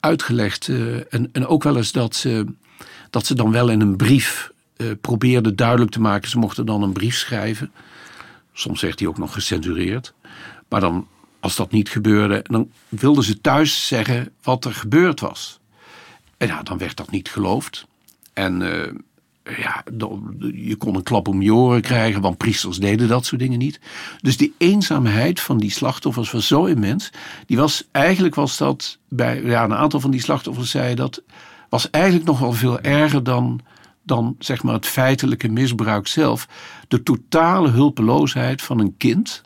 S4: uitgelegd. eh, en, en ook wel eens dat ze, dat ze dan wel in een brief eh, probeerden duidelijk te maken. Ze mochten dan een brief schrijven. Soms werd die ook nog gecensureerd. Maar dan, als dat niet gebeurde, dan wilden ze thuis zeggen wat er gebeurd was. En ja, dan werd dat niet geloofd. En eh, ja, je kon een klap om je oren krijgen, want priesters deden dat soort dingen niet. Dus die eenzaamheid van die slachtoffers was zo immens. Die was, eigenlijk was dat bij ja, een aantal van die slachtoffers zei dat was eigenlijk nog wel veel erger dan, dan zeg maar het feitelijke misbruik zelf. De totale hulpeloosheid van een kind.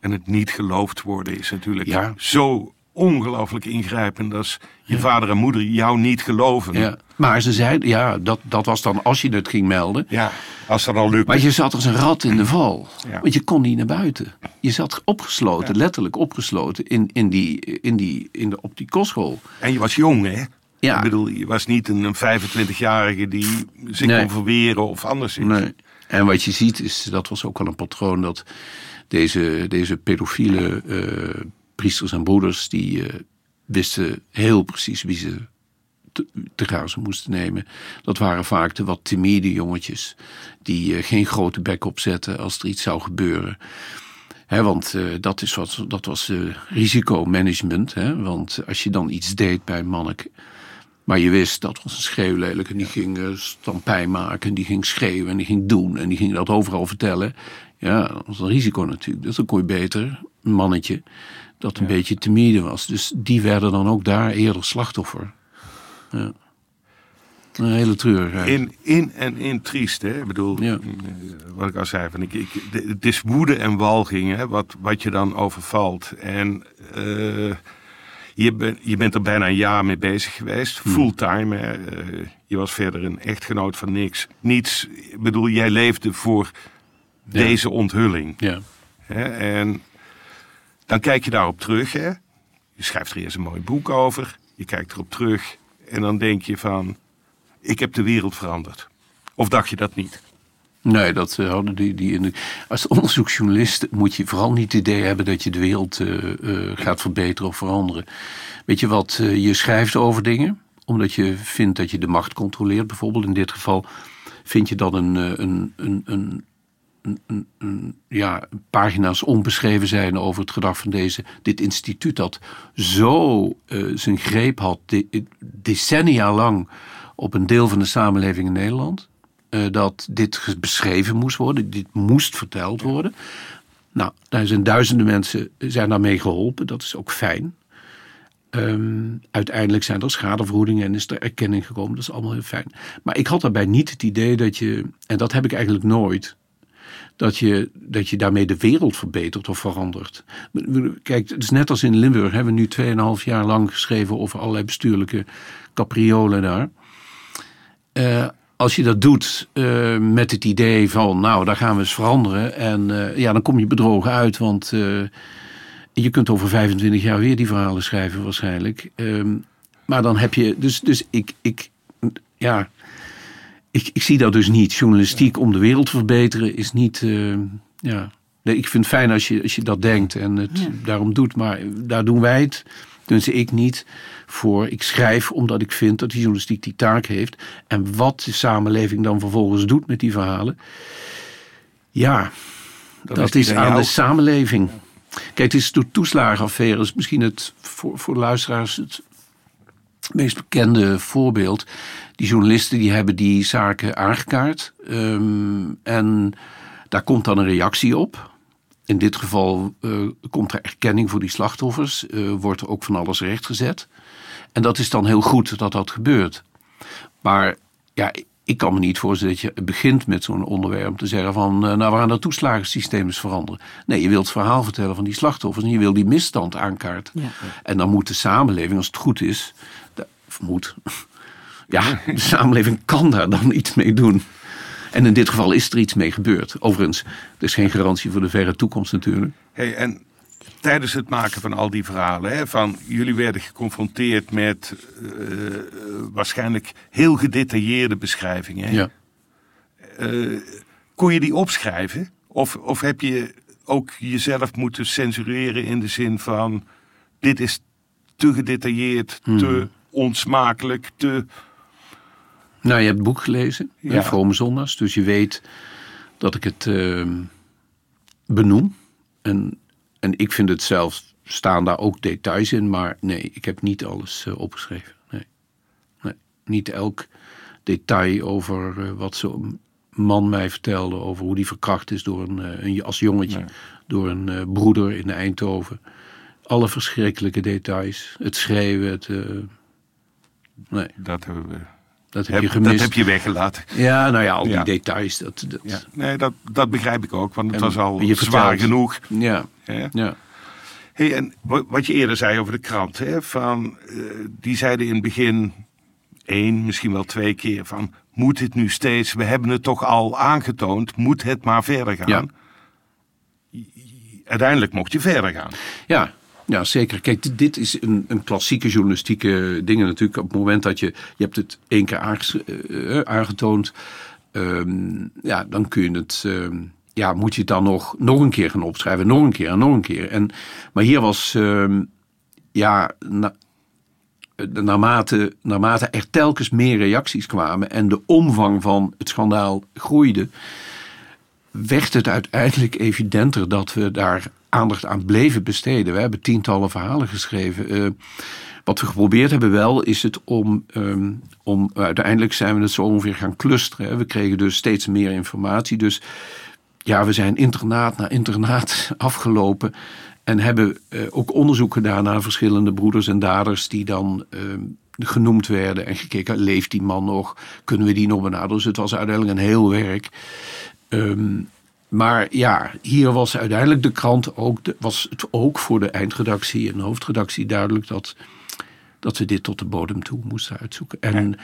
S5: En het niet geloofd worden is natuurlijk
S4: Ja.
S5: zo ongelooflijk ingrijpend als je vader en moeder jou niet geloven.
S4: Ja. Maar ze zeiden, ja, dat, dat was dan als je het ging melden.
S5: Ja, als dat al lukt.
S4: Maar je zat als een rat in de val.
S5: Ja.
S4: Want je kon niet naar buiten. Je zat opgesloten, letterlijk opgesloten in, in die, in die, in de, op die kostschool.
S5: En je was jong, hè?
S4: Ja.
S5: Ik bedoel, je was niet een 25-jarige die zich
S4: Nee.
S5: kon verweren of anders. iets.
S4: Nee. En wat je ziet is, dat was ook wel een patroon, dat deze, deze pedofiele eh, priesters en broeders, die eh, wisten heel precies wie ze te, te grazen moesten nemen. Dat waren vaak de wat timide jongetjes, die eh, geen grote bek opzetten als er iets zou gebeuren. Hè, want eh, dat, is wat, dat was risicomanagement. Hè? Want als je dan iets deed bij een manneke, maar je wist, dat was een schreeuwlelijk. En die ging eh, stampij maken. En die ging schreeuwen. En die ging doen. En die ging dat overal vertellen. Ja, dat was een risico natuurlijk. Dus dan kon je beter een mannetje dat een beetje timide was. Dus die werden dan ook daar eerder slachtoffer. Ja. Een hele treurigheid.
S5: In, in en in triest, hè? Ik bedoel,
S4: Ja.
S5: wat ik al zei, van ik, ik, het is woede en walging, hè? Wat, wat je dan overvalt. En eh, je, ben, je bent er bijna een jaar mee bezig geweest,
S4: Hmm.
S5: fulltime. Hè? Eh, je was verder een echtgenoot van niks. Niets, ik bedoel, jij leefde voor deze onthulling.
S4: Ja.
S5: Hè? En dan kijk je daarop terug. Hè? Je schrijft er eerst een mooi boek over. Je kijkt erop terug. En dan denk je van, ik heb de wereld veranderd. Of dacht je dat niet?
S4: Nee, dat eh, hadden die, die in als onderzoeksjournalist moet je vooral niet het idee hebben dat je de wereld eh, eh, gaat verbeteren of veranderen. Weet je wat, je schrijft over dingen omdat je vindt dat je de macht controleert. Bijvoorbeeld in dit geval vind je een, een, een, een, een- ja, pagina's onbeschreven zijn over het gedrag van deze, dit instituut dat zo eh, zijn greep had de- decennia lang op een deel van de samenleving in Nederland. eh, dat dit beschreven moest worden, dit moest verteld worden. Nou, daar zijn duizenden mensen zijn daarmee geholpen, dat is ook fijn. Ehm, uiteindelijk zijn er schadevergoedingen en is er erkenning gekomen, dat is allemaal heel fijn. Maar ik had daarbij niet het idee dat je, en dat heb ik eigenlijk nooit, dat je, dat je daarmee de wereld verbetert of verandert. Kijk, het is net als in Limburg, hebben we nu 2,5 jaar lang geschreven over allerlei bestuurlijke capriolen daar. Eh, als je dat doet eh, met het idee van, nou, daar gaan we eens veranderen. En eh, ja, dan kom je bedrogen uit, want je kunt over 25 jaar weer die verhalen schrijven waarschijnlijk. Ehm, maar dan heb je, dus, dus ik, ik, ja, ik, ik zie dat dus niet. Journalistiek om de wereld te verbeteren is niet, eh, ja. Nee, ik vind het fijn als je, als je dat denkt en het
S6: Ja.
S4: daarom doet. Maar daar doen wij het, dus ik niet, voor. Ik schrijf omdat ik vind dat die journalistiek die taak heeft. En wat de samenleving dan vervolgens doet met die verhalen. Ja, dat,
S5: is aan jou.
S4: de samenleving. Kijk, het is de toeslagenaffaire. is misschien het, voor, voor de luisteraars het meest bekende voorbeeld. Die journalisten die hebben die zaken aangekaart. Ehm, en daar komt dan een reactie op. In dit geval eh, komt er erkenning voor die slachtoffers. eh, wordt er ook van alles rechtgezet. En dat is dan heel goed dat dat gebeurt. Maar ja, ik kan me niet voorstellen dat je begint met zo'n onderwerp te zeggen van, eh, nou we gaan dat toeslagensysteem eens veranderen. Nee, je wilt het verhaal vertellen van die slachtoffers en je wil die misstand aankaarten.
S6: Ja.
S4: En dan moet de samenleving, als het goed is, moet, ja, de samenleving kan daar dan iets mee doen. En in dit geval is er iets mee gebeurd. Overigens, er is geen garantie voor de verre toekomst natuurlijk.
S5: Hey, en tijdens het maken van al die verhalen, hè, van jullie werden geconfronteerd met eh, waarschijnlijk heel gedetailleerde beschrijvingen. hè?
S4: Ja.
S5: Eh, kon je die opschrijven? Of, of heb je ook jezelf moeten censureren in de zin van dit is te gedetailleerd, te onsmakelijk, te.
S4: Nou, je hebt het boek gelezen,
S5: Ja.
S4: Vrome Zondags. Dus je weet dat ik het ehm, benoem. En, en ik vind het zelf, staan daar ook details in. Maar nee, ik heb niet alles eh, opgeschreven. Nee. nee. Niet elk detail over eh, wat zo'n man mij vertelde. Over hoe die verkracht is door een, eh, een als jongetje. Door een broeder in Eindhoven. Alle verschrikkelijke details. Het schreeuwen, het... nee,
S5: Dat, hebben we,
S4: dat heb, je gemist.
S5: dat heb je weggelaten.
S4: Ja, nou ja, al die
S5: Ja.
S4: details. Dat, dat,
S5: Ja. Nee, dat, dat begrijp ik ook, want het
S4: En
S5: was al zwaar
S4: vertelt-
S5: genoeg.
S4: ja, ja.
S5: Hey, en wa- wat je eerder zei over de krant, hè, van, eh, die zeiden in het begin één, misschien wel twee keer van... moet het nu steeds, we hebben het toch al aangetoond, moet het maar verder gaan?
S4: Ja.
S5: Uiteindelijk mocht je verder gaan.
S4: Ja, ja, zeker. Kijk, dit- is een, een klassieke journalistieke ding natuurlijk. Op het moment dat je, je hebt het één keer eh, eh, aangetoond, ehm, ja, dan kun je het, ehm, ja, moet je het dan nog, nog een keer gaan opschrijven, nog een keer en nog een keer. En, maar hier was, ehm, ja, na- eh, naarmate, naarmate er telkens meer reacties kwamen en de omvang van het schandaal groeide, werd het uiteindelijk evidenter dat we daar aandacht aan bleven besteden. We hebben tientallen verhalen geschreven. Eh, wat we geprobeerd hebben wel, is het om, ehm, om uiteindelijk zijn we het zo ongeveer gaan clusteren. We kregen dus steeds meer informatie. Dus ja, we zijn internaat na internaat afgelopen. En hebben eh, ook onderzoek gedaan naar verschillende broeders en daders die dan ehm, genoemd werden. En gekeken, leeft die man nog? Kunnen we die nog benaderen? Dus het was uiteindelijk een heel werk. Ehm, maar ja, hier was uiteindelijk de krant ook, was het ook voor de eindredactie en de hoofdredactie duidelijk dat, dat we dit tot de bodem toe moesten uitzoeken. En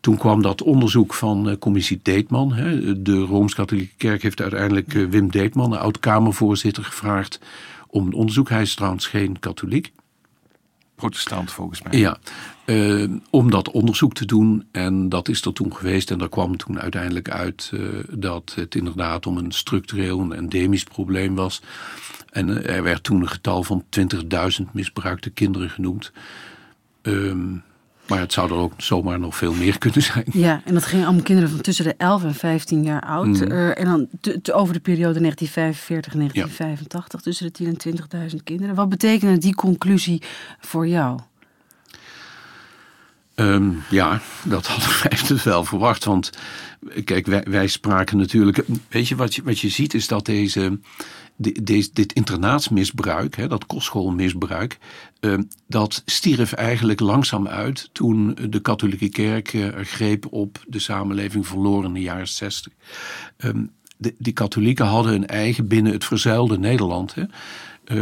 S4: toen kwam dat onderzoek van eh, commissie Deetman. Hè. De Rooms-Katholieke Kerk heeft uiteindelijk eh, Wim Deetman, de oud-Kamervoorzitter, gevraagd om een onderzoek. Hij is trouwens geen katholiek.
S5: Protestant volgens mij.
S4: Ja, eh, om dat onderzoek te doen. En dat is er toen geweest. En daar kwam toen uiteindelijk uit eh, dat het inderdaad om een structureel en endemisch probleem was. En eh, er werd toen een getal van 20.000 misbruikte kinderen genoemd. Ehm, maar het zou er ook zomaar nog veel meer kunnen zijn.
S6: Ja, en dat ging om kinderen van tussen de 11 en 15 jaar oud. Eh, en dan over de periode 1945 en 1985, tussen de 10 en 20.000 kinderen. Wat betekende die conclusie voor jou?
S4: Ehm, ja, dat hadden wij dus wel verwacht. Want kijk, wij, wij spraken natuurlijk. Weet je wat, je, wat je ziet is dat deze, de- dit internaatsmisbruik, hè, dat kostschoolmisbruik. ehm, dat stierf eigenlijk langzaam uit toen de katholieke kerk eh, greep op de samenleving verloren in de jaren zestig. Ehm, de, die katholieken hadden een eigen binnen het verzuilde Nederland. Hè,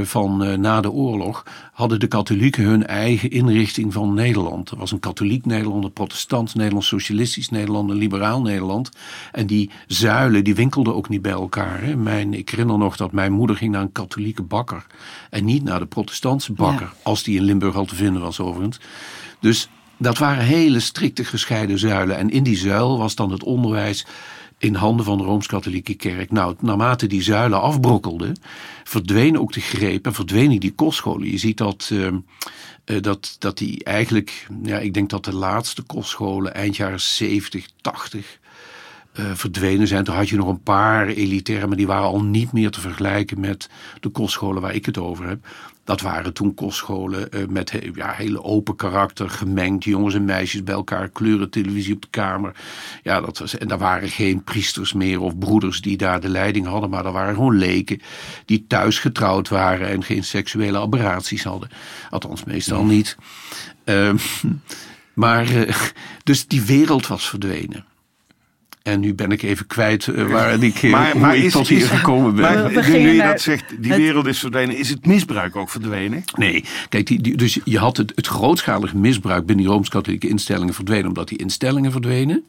S4: van eh, na de oorlog hadden de katholieken hun eigen inrichting van Nederland. Er was een katholiek Nederland, een protestant Nederland, socialistisch Nederland, een liberaal Nederland. En die zuilen die winkelden ook niet bij elkaar. Hè. Mijn, ik herinner nog dat mijn moeder ging naar een katholieke bakker en niet naar de protestantse bakker, als die in Limburg al te vinden was overigens. Dus dat waren hele strikte gescheiden zuilen. En in die zuil was dan het onderwijs in handen van de Rooms-Katholieke Kerk. Nou, naarmate die zuilen afbrokkelden, verdwenen ook de greep en verdwenen die kostscholen. Je ziet dat, uh, dat, dat die eigenlijk, ja, ik denk dat de laatste kostscholen eind jaren 70, 80 uh, verdwenen zijn. Toen had je nog een paar elitaire, maar die waren al niet meer te vergelijken met de kostscholen waar ik het over heb. Dat waren toen kostscholen uh, met he, ja, hele open karakter, gemengd, jongens en meisjes bij elkaar, kleuren televisie op de kamer. Ja, dat was, en daar waren geen priesters meer of broeders die daar de leiding hadden, maar er waren gewoon leken die thuis getrouwd waren en geen seksuele aberraties hadden. Althans, meestal niet. Uh, maar, uh, dus die wereld was verdwenen. En nu ben ik even kwijt uh, waar ik, maar, maar ik is, tot hier is, gekomen ben.
S5: Maar, nu, nu je dat zegt, die het, wereld is verdwenen. Is het misbruik ook verdwenen?
S4: Nee. Kijk, die, die, dus je had het, het grootschalige misbruik binnen die Rooms-Katholieke instellingen verdwenen. Omdat die instellingen verdwenen.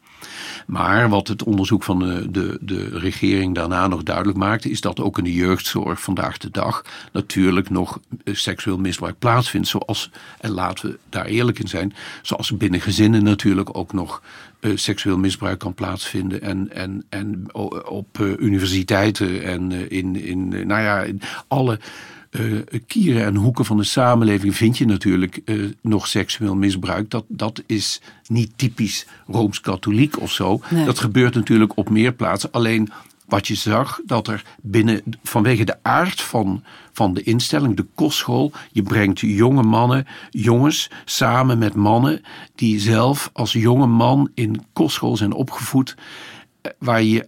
S4: Maar wat het onderzoek van de, de, de regering daarna nog duidelijk maakte, is dat ook in de jeugdzorg vandaag de dag natuurlijk nog seksueel misbruik plaatsvindt. Zoals, en laten we daar eerlijk in zijn, zoals binnen gezinnen natuurlijk ook nog uh, seksueel misbruik kan plaatsvinden. En, en, en op uh, universiteiten en in, in, nou ja, in alle uh, kieren en hoeken van de samenleving vind je natuurlijk uh, nog seksueel misbruik. Dat, dat is niet typisch rooms-katholiek of zo. Nee. Dat gebeurt natuurlijk op meer plaatsen. Alleen wat je zag, dat er binnen, vanwege de aard van, van de instelling, de kostschool, je brengt jonge mannen, jongens, samen met mannen die zelf als jonge man in kostschool zijn opgevoed, waar je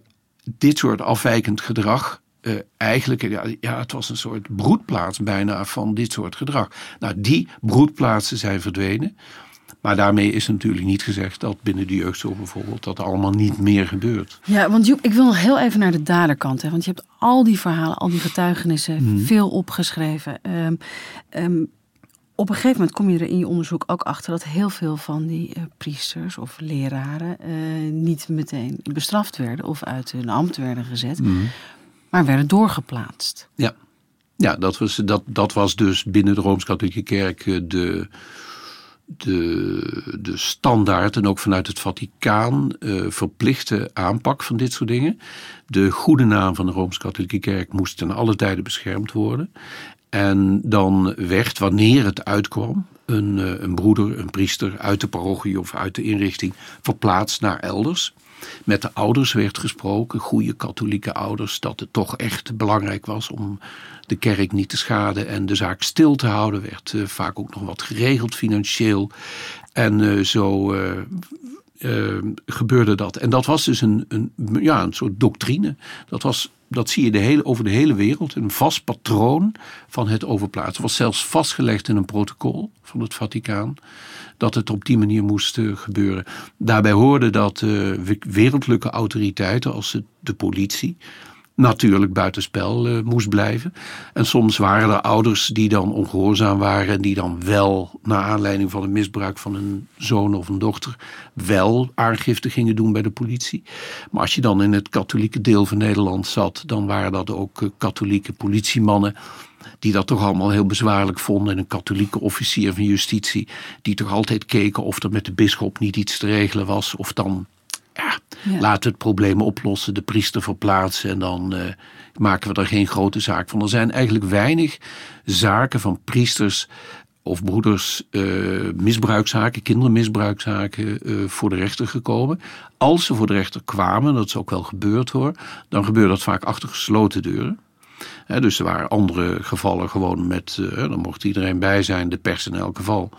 S4: dit soort afwijkend gedrag uh, eigenlijk, ja, ja, het was een soort broedplaats bijna van dit soort gedrag. Nou, die broedplaatsen zijn verdwenen. Maar daarmee is natuurlijk niet gezegd dat binnen de jeugdzorg bijvoorbeeld dat allemaal niet meer gebeurt.
S6: Ja, want Joep, ik wil nog heel even naar de daderkant. Hè, want je hebt al die verhalen, al die getuigenissen, hmm. veel opgeschreven. Um, um, op een gegeven moment kom je er in je onderzoek ook achter dat heel veel van die uh, priesters of leraren uh, niet meteen bestraft werden of uit hun ambt werden gezet. Hmm maar werden doorgeplaatst.
S4: Ja, ja dat, was, dat, dat was dus binnen de Rooms-Katholieke Kerk eh, de, de, de standaard en ook vanuit het Vaticaan uh, verplichte aanpak van dit soort dingen. De goede naam van de Rooms-Katholieke Kerk moest ten alle tijden beschermd worden. En dan werd, wanneer het uitkwam, een, uh, een broeder, een priester uit de parochie of uit de inrichting verplaatst naar elders. Met de ouders werd gesproken, goede katholieke ouders, dat het toch echt belangrijk was om de kerk niet te schaden en de zaak stil te houden. Werd uh, vaak ook nog wat geregeld financieel. En uh, zo gebeurde dat. En dat was dus een, een, ja, een soort doctrine. Dat, was, dat zie je de hele, over de hele wereld. Een vast patroon van het overplaatsen. Het was zelfs vastgelegd in een protocol van het Vaticaan dat het op die manier moest uh, gebeuren. Daarbij hoorde dat uh, wereldlijke autoriteiten als de politie natuurlijk buitenspel uh, moest blijven. En soms waren er ouders die dan ongehoorzaam waren en die dan wel, naar aanleiding van een misbruik van een zoon of een dochter, wel aangifte gingen doen bij de politie. Maar als je dan in het katholieke deel van Nederland zat, dan waren dat ook uh, katholieke politiemannen die dat toch allemaal heel bezwaarlijk vonden. En een katholieke officier van justitie, die toch altijd keken of er met de bisschop niet iets te regelen was. Of dan, ja, ja. laten we het probleem oplossen, de priester verplaatsen en dan uh, maken we er geen grote zaak van. Er zijn eigenlijk weinig zaken van priesters of broeders uh, misbruikzaken, kindermisbruikzaken uh, voor de rechter gekomen. Als ze voor de rechter kwamen, dat is ook wel gebeurd hoor, dan gebeurde dat vaak achter gesloten deuren dus er waren andere gevallen gewoon met, uh, dan mocht iedereen bij zijn, de pers in elk geval.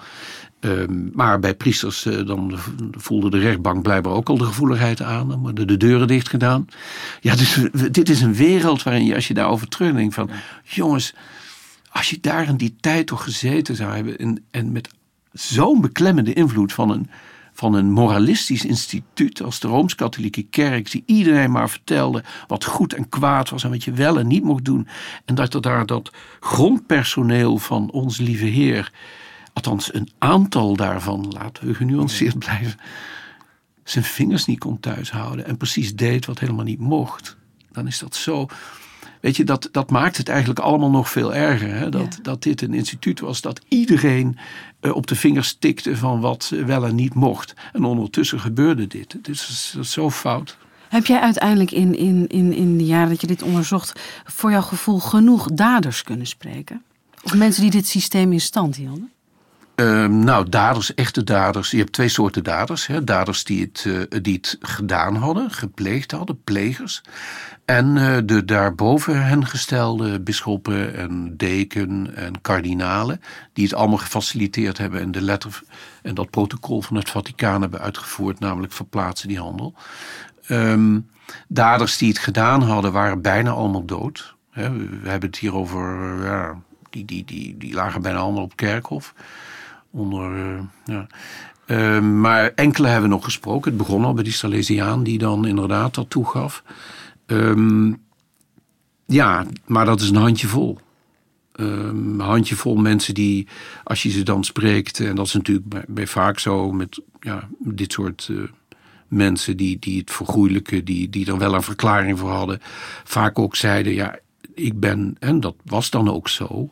S4: Um, maar bij priesters uh, dan voelde de rechtbank blijkbaar ook al de gevoeligheid aan. Dan worden de deuren dicht gedaan. Ja, dus dit is een wereld waarin je, als je daarover terugdenkt van... jongens, als je daar in die tijd toch gezeten zou hebben... en, en met zo'n beklemmende invloed van een van een moralistisch instituut als de Rooms-Katholieke Kerk, die iedereen maar vertelde wat goed en kwaad was en wat je wel en niet mocht doen. En dat er daar dat grondpersoneel van ons lieve Heer, althans een aantal daarvan, laten we genuanceerd blijven, zijn vingers niet kon thuishouden en precies deed wat helemaal niet mocht. Dan is dat zo. Weet je, dat, dat maakt het eigenlijk allemaal nog veel erger. Hè? Dat, dat dit een instituut was dat iedereen eh, op de vingers tikte van wat wel en niet mocht. En ondertussen gebeurde dit. Het is, dat is zo fout.
S6: Heb jij uiteindelijk in, in, in, in de jaren dat je dit onderzocht, voor jouw gevoel genoeg daders kunnen spreken? Of mensen die dit systeem in stand hielden?
S4: Ehm, nou, daders, echte daders. Je hebt twee soorten daders. Hè. Daders die het, eh, die het gedaan hadden, gepleegd hadden, plegers. En uh, de daarboven hen gestelde bisschoppen en deken en kardinalen, die het allemaal gefaciliteerd hebben en de letter en dat protocol van het Vaticaan hebben uitgevoerd, namelijk verplaatsen die handel. Um, daders die het gedaan hadden, waren bijna allemaal dood. we hebben het hier over, ja, die, die, die, die lagen bijna allemaal op kerkhof. Onder, uh, ja. Uh, maar enkele hebben nog gesproken. Het begon al bij die Salesiaan die dan inderdaad dat toegaf. Um, ja, maar dat is een handjevol. Um, een handjevol mensen die, als je ze dan spreekt, en dat is natuurlijk bij, vaak zo met ja, dit soort uh, mensen die, die het vergoeilijken, die, die dan wel een verklaring voor hadden, vaak ook zeiden: Ja, ik ben, en dat was dan ook zo,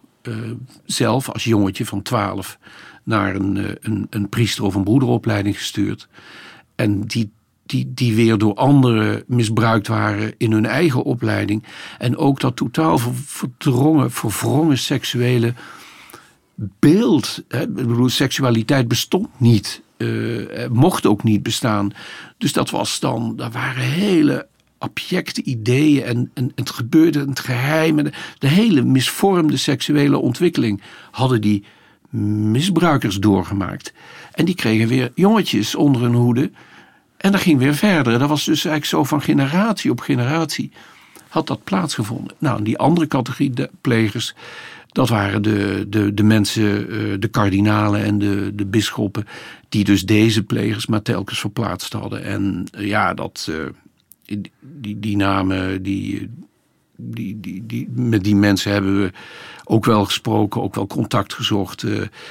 S4: zelf als jongetje van twaalf naar een, uh, een, een priester of een broederopleiding gestuurd. En die die, die weer door anderen misbruikt waren in hun eigen opleiding. En ook dat totaal verdrongen, verwrongen seksuele beeld. Hè, ik bedoel, seksualiteit bestond niet. Uh, mocht ook niet bestaan. Dus dat was dan, daar waren hele abjecte ideeën en, en het gebeurde het geheim. En de, hele misvormde seksuele ontwikkeling hadden die misbruikers doorgemaakt. En die kregen weer jongetjes onder hun hoede en dat ging weer verder. Dat was dus eigenlijk zo van generatie op generatie had dat plaatsgevonden. Nou, die andere categorie, de plegers, dat waren de, de, de mensen, eh, de kardinalen en de, de bisschoppen, die dus deze plegers maar telkens verplaatst hadden. En eh, ja, dat, die, die namen, die, die, die, die, met die mensen hebben we ook wel gesproken, ook wel contact gezocht.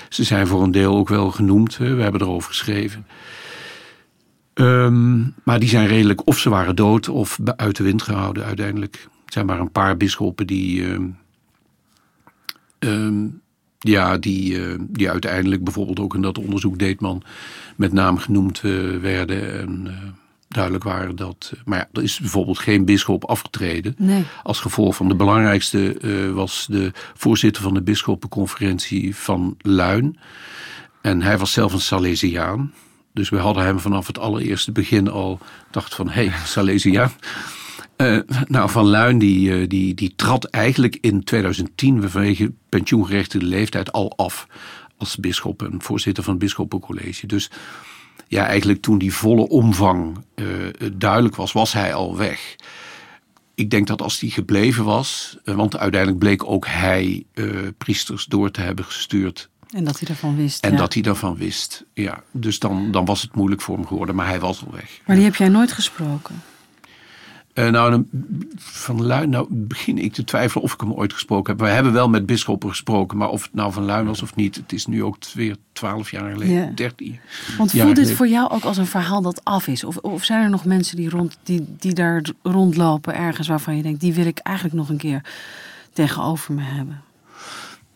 S4: ze zijn voor een deel ook wel genoemd, we hebben erover geschreven. Um, maar die zijn redelijk, of ze waren dood of uit de wind gehouden uiteindelijk. Er zijn maar een paar bisschoppen die, um, um, ja, die, die uiteindelijk bijvoorbeeld ook in dat onderzoek Deetman met naam genoemd uh, werden. En uh, duidelijk waren dat. maar ja, er is bijvoorbeeld geen bisschop afgetreden.
S6: Nee.
S4: Als gevolg van de belangrijkste was de voorzitter van de bisschoppenconferentie van Luin. En hij was zelf een Salesiaan. Dus we hadden hem vanaf het allereerste begin al dacht van, hé, hey, Salesiaan. Uh, nou, Van Luin die, die, die trad eigenlijk in 2010 vanwege pensioengerechtigde leeftijd al af als bisschop en voorzitter van het bisschoppencollege. Dus ja, eigenlijk toen die volle omvang uh, duidelijk was, was hij al weg. Ik denk dat als die gebleven was, want uiteindelijk bleek ook hij priesters door te hebben gestuurd
S6: en dat hij daarvan wist.
S4: En dat hij daarvan wist, ja. Dus dan, dan was het moeilijk voor hem geworden, maar hij was al weg.
S6: Maar die heb jij nooit gesproken?
S4: Uh, nou, van Luin, nou begin ik te twijfelen of ik hem ooit gesproken heb. We hebben wel met bisschoppen gesproken, maar of het nou van Luin was of niet, het is nu ook weer twaalf jaar geleden, ja. dertien.
S6: Want voelt dit voor jou ook als een verhaal dat af is? Of, of zijn er nog mensen die, rond, die, die daar rondlopen ergens waarvan je denkt, die wil ik eigenlijk nog een keer tegenover me hebben?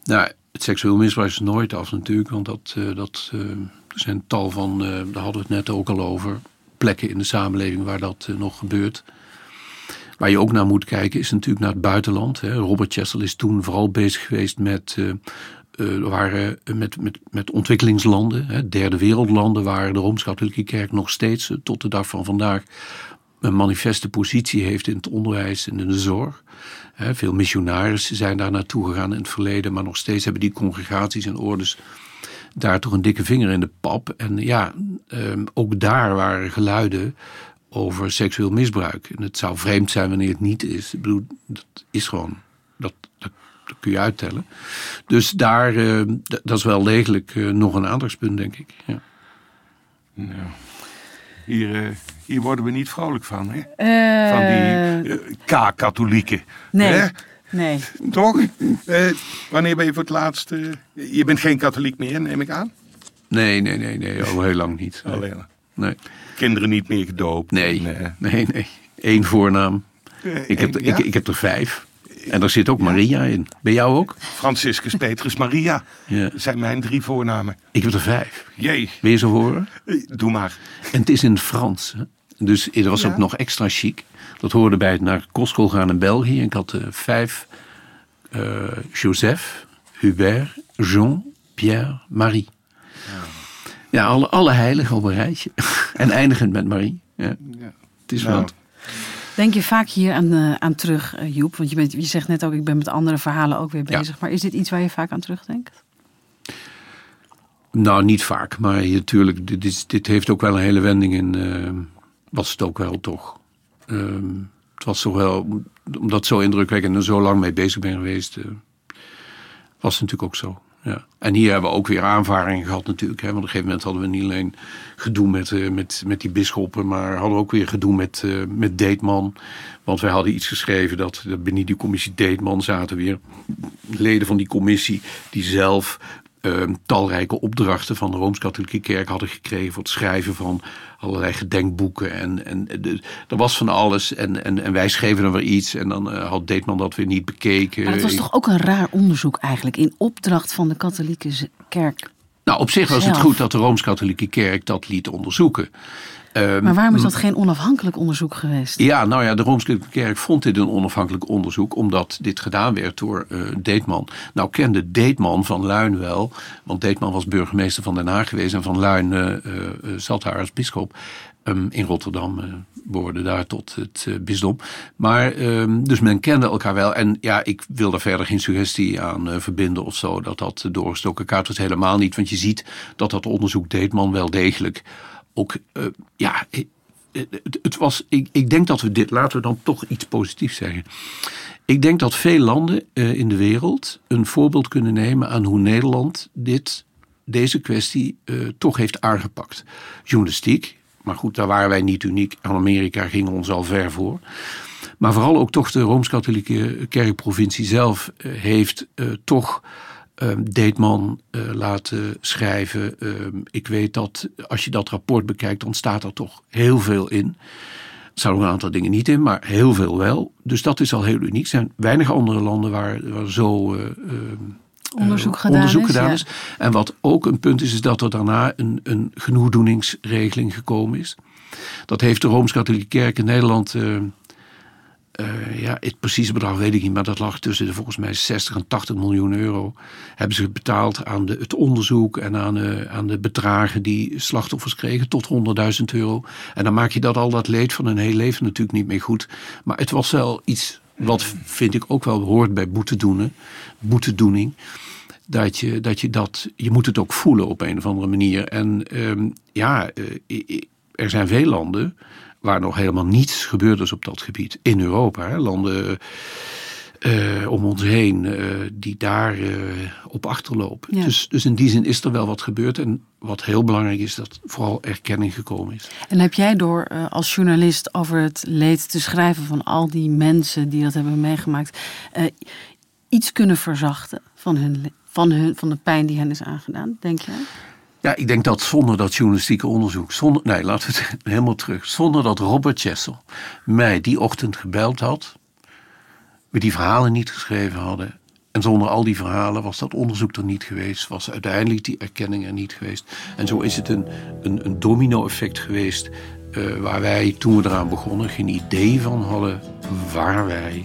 S4: Nou, het seksueel misbruik is nooit af natuurlijk, want dat, uh, dat uh, er zijn tal van, daar hadden we het net ook al over, plekken in de samenleving waar dat nog gebeurt. Waar je ook naar moet kijken is natuurlijk naar het buitenland. Hè. Robert Chessel is toen vooral bezig geweest met, waren met, met, met ontwikkelingslanden, hè, derde wereldlanden, waar de Rooms-Katholieke Kerk nog steeds tot de dag van vandaag een manifeste positie heeft in het onderwijs en in de zorg. Veel missionarissen zijn daar naartoe gegaan in het verleden, maar nog steeds hebben die congregaties en ordes daar toch een dikke vinger in de pap. En ja, ehm, ook daar waren geluiden over seksueel misbruik. En het zou vreemd zijn wanneer het niet is. Ik bedoel, dat is gewoon, dat, dat, dat kun je uittellen. Dus daar, uh, dat is wel degelijk uh, nog een aandachtspunt, denk ik. Ja.
S5: Hier, eh, hier worden we niet vrolijk van, hè?
S6: Eh,
S5: Van die eh, K-katholieken.
S6: nee,
S5: Hè?
S6: nee.
S5: Toch? Eh, wanneer ben je voor het laatst... eh, je bent geen katholiek meer, neem ik aan?
S4: Nee, nee, nee, nee, al heel lang niet. Nee.
S5: Alleen.
S4: Nee,
S5: Kinderen niet meer gedoopt.
S4: nee,
S5: En, eh,
S4: nee. nee. Eén voornaam.
S5: eh,
S4: Ik heb,
S5: en-
S4: er-
S5: ja,
S4: ik, ik heb er vijf. En daar zit ook Maria in. Bij jou ook?
S5: Franciscus, Petrus, Maria.
S4: Ja.
S5: Dat zijn mijn drie voornamen.
S4: Ik heb er vijf.
S5: Jee,
S4: Wil je ze horen?
S5: eh, doe maar.
S4: En het is in het Frans. Hè? Dus het was
S5: Ja.
S4: ook nog extra chic. Dat hoorde bij het naar kostschool gaan in België. Ik had vijf. eh, Joseph, Hubert, Jean, Pierre, Marie. Ja, alle, alle heiligen op een rijtje. en eindigend met Marie. Ja. Het is
S5: Nou,
S4: wat.
S6: Denk je vaak hier aan, eh, aan terug, eh, Joep? Want je, bent, je zegt net ook, ik ben met andere verhalen ook weer
S4: Ja.
S6: bezig. Maar is dit iets waar je vaak aan terugdenkt?
S4: Nou, niet vaak. Maar je, natuurlijk, dit, is, dit heeft ook wel een hele wending in. eh, was het ook wel toch. Ehm, het was toch wel, omdat zo indrukwekkend en zo lang mee bezig ben geweest, was het natuurlijk ook zo. Ja. En hier hebben we ook weer aanvaringen gehad natuurlijk. Hè, want op een gegeven moment hadden we niet alleen gedoe met, eh, met, met die bisschoppen, maar hadden we ook weer gedoe met, eh met Deetman. Want wij hadden iets geschreven dat, dat binnen die commissie Deetman zaten weer leden van die commissie die zelf eh, talrijke opdrachten van de Rooms-Katholieke Kerk hadden gekregen voor het schrijven van allerlei gedenkboeken. En, en de, er was van alles. En, en, en wij schreven dan weer iets. En dan eh, had Deetman dat weer niet bekeken.
S6: Maar dat was toch ook een raar onderzoek eigenlijk. In opdracht van de katholieke kerk.
S4: Nou, op zich was het goed dat de Rooms-Katholieke Kerk dat liet onderzoeken. Ehm,
S6: Maar waarom is dat geen onafhankelijk onderzoek geweest?
S4: Ja, nou ja, de Rooms-Katholieke Kerk vond dit een onafhankelijk onderzoek, omdat dit gedaan werd door eh Deetman. Nou kende Deetman van Luin wel, want Deetman was burgemeester van Den Haag geweest en van Luin eh, eh, zat daar als bischop. Ehm, in Rotterdam eh, behoorde daar tot het bisdom. Maar, ehm, dus men kende elkaar wel. En ja, ik wil daar verder geen suggestie aan verbinden of zo, dat dat doorgestoken kaart was helemaal niet. Want je ziet dat dat onderzoek Deetman wel degelijk ook, eh, ja, eh, het, het was, ik, ik denk dat we dit, laten we dan toch iets positiefs zeggen. Ik denk dat veel landen eh, in de wereld een voorbeeld kunnen nemen aan hoe Nederland dit, deze kwestie eh, toch heeft aangepakt. Journalistiek, maar goed, daar waren wij niet uniek. Aan Amerika gingen ons al ver voor. Maar vooral ook toch de Rooms-Katholieke Kerkprovincie zelf eh, heeft eh, toch eh, Deetman eh, laten schrijven. Eh, ik weet dat als je dat rapport bekijkt, dan staat er toch heel veel in. Er staan ook een aantal dingen niet in, maar heel veel wel. Dus dat is al heel uniek. Er zijn weinig andere landen waar, waar zo eh, eh,
S6: Onderzoek gedaan
S4: onderzoek
S6: is,
S4: gedaan
S6: ja.
S4: is. En wat ook een punt is, is dat er daarna een, een genoegdoeningsregeling gekomen is. Dat heeft de Rooms-Katholieke Kerk in Nederland. Eh, ja, het precieze bedrag weet ik niet, maar dat lag tussen de volgens mij 60 en 80 miljoen euro. Hebben ze betaald aan de, het onderzoek en aan, eh, aan de bedragen die slachtoffers kregen, tot 100.000 euro. En dan maak je dat al dat leed van hun hele leven natuurlijk niet meer goed. Maar het was wel iets wat, vind ik, ook wel hoort bij boetedoenen, boetedoening dat je dat, je moet het ook voelen op een of andere manier. En ehm, ja, eh, er zijn veel landen waar nog helemaal niets gebeurd is op dat gebied. In Europa, hè, landen eh, om ons heen eh, die daar eh, op achterlopen.
S6: Ja.
S4: Dus, dus in die zin is er wel wat gebeurd. En wat heel belangrijk is, dat vooral erkenning gekomen is.
S6: En heb jij door als journalist over het leed te schrijven van al die mensen die dat hebben meegemaakt, iets kunnen verzachten van, hun, van, hun, van de pijn die hen is aangedaan, denk jij?
S4: Ja, ik denk dat zonder dat journalistieke onderzoek, zonder, nee, laten we het helemaal terug. Zonder dat Robert Chessel mij die ochtend gebeld had, we die verhalen niet geschreven hadden. En zonder al die verhalen was dat onderzoek er niet geweest, was uiteindelijk die erkenning er niet geweest. En zo is het een, een, een domino-effect geweest, eh, waar wij toen we eraan begonnen geen idee van hadden waar wij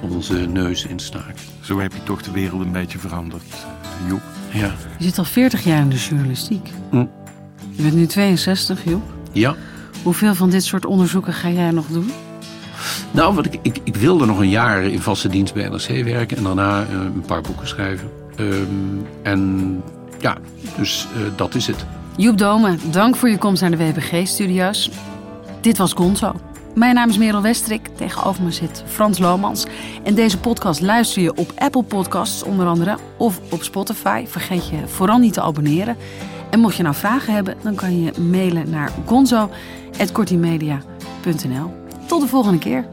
S4: onze neus in staken.
S5: Zo heb je toch de wereld een beetje veranderd, eh, Joep.
S4: Ja.
S6: Je zit al 40 jaar in de journalistiek.
S4: Hm.
S6: Je bent nu 62, Joep.
S4: ja.
S6: Hoeveel van dit soort onderzoeken ga jij nog doen?
S4: Nou, wat ik, ik, ik wilde nog een jaar in vaste dienst bij NRC werken en daarna eh, een paar boeken schrijven. Ehm, en ja, dus eh, dat is het.
S6: Joep Dome, dank voor je komst naar de WPG-studio's. Dit was Gonzo. Mijn naam is Merel Westrik, tegenover me zit Frans Lomans. En deze podcast luister je op Apple Podcasts onder andere of op Spotify. Vergeet je vooral niet te abonneren. En mocht je nou vragen hebben, dan kan je mailen naar gonzo.kortimedia.nl. Tot de volgende keer.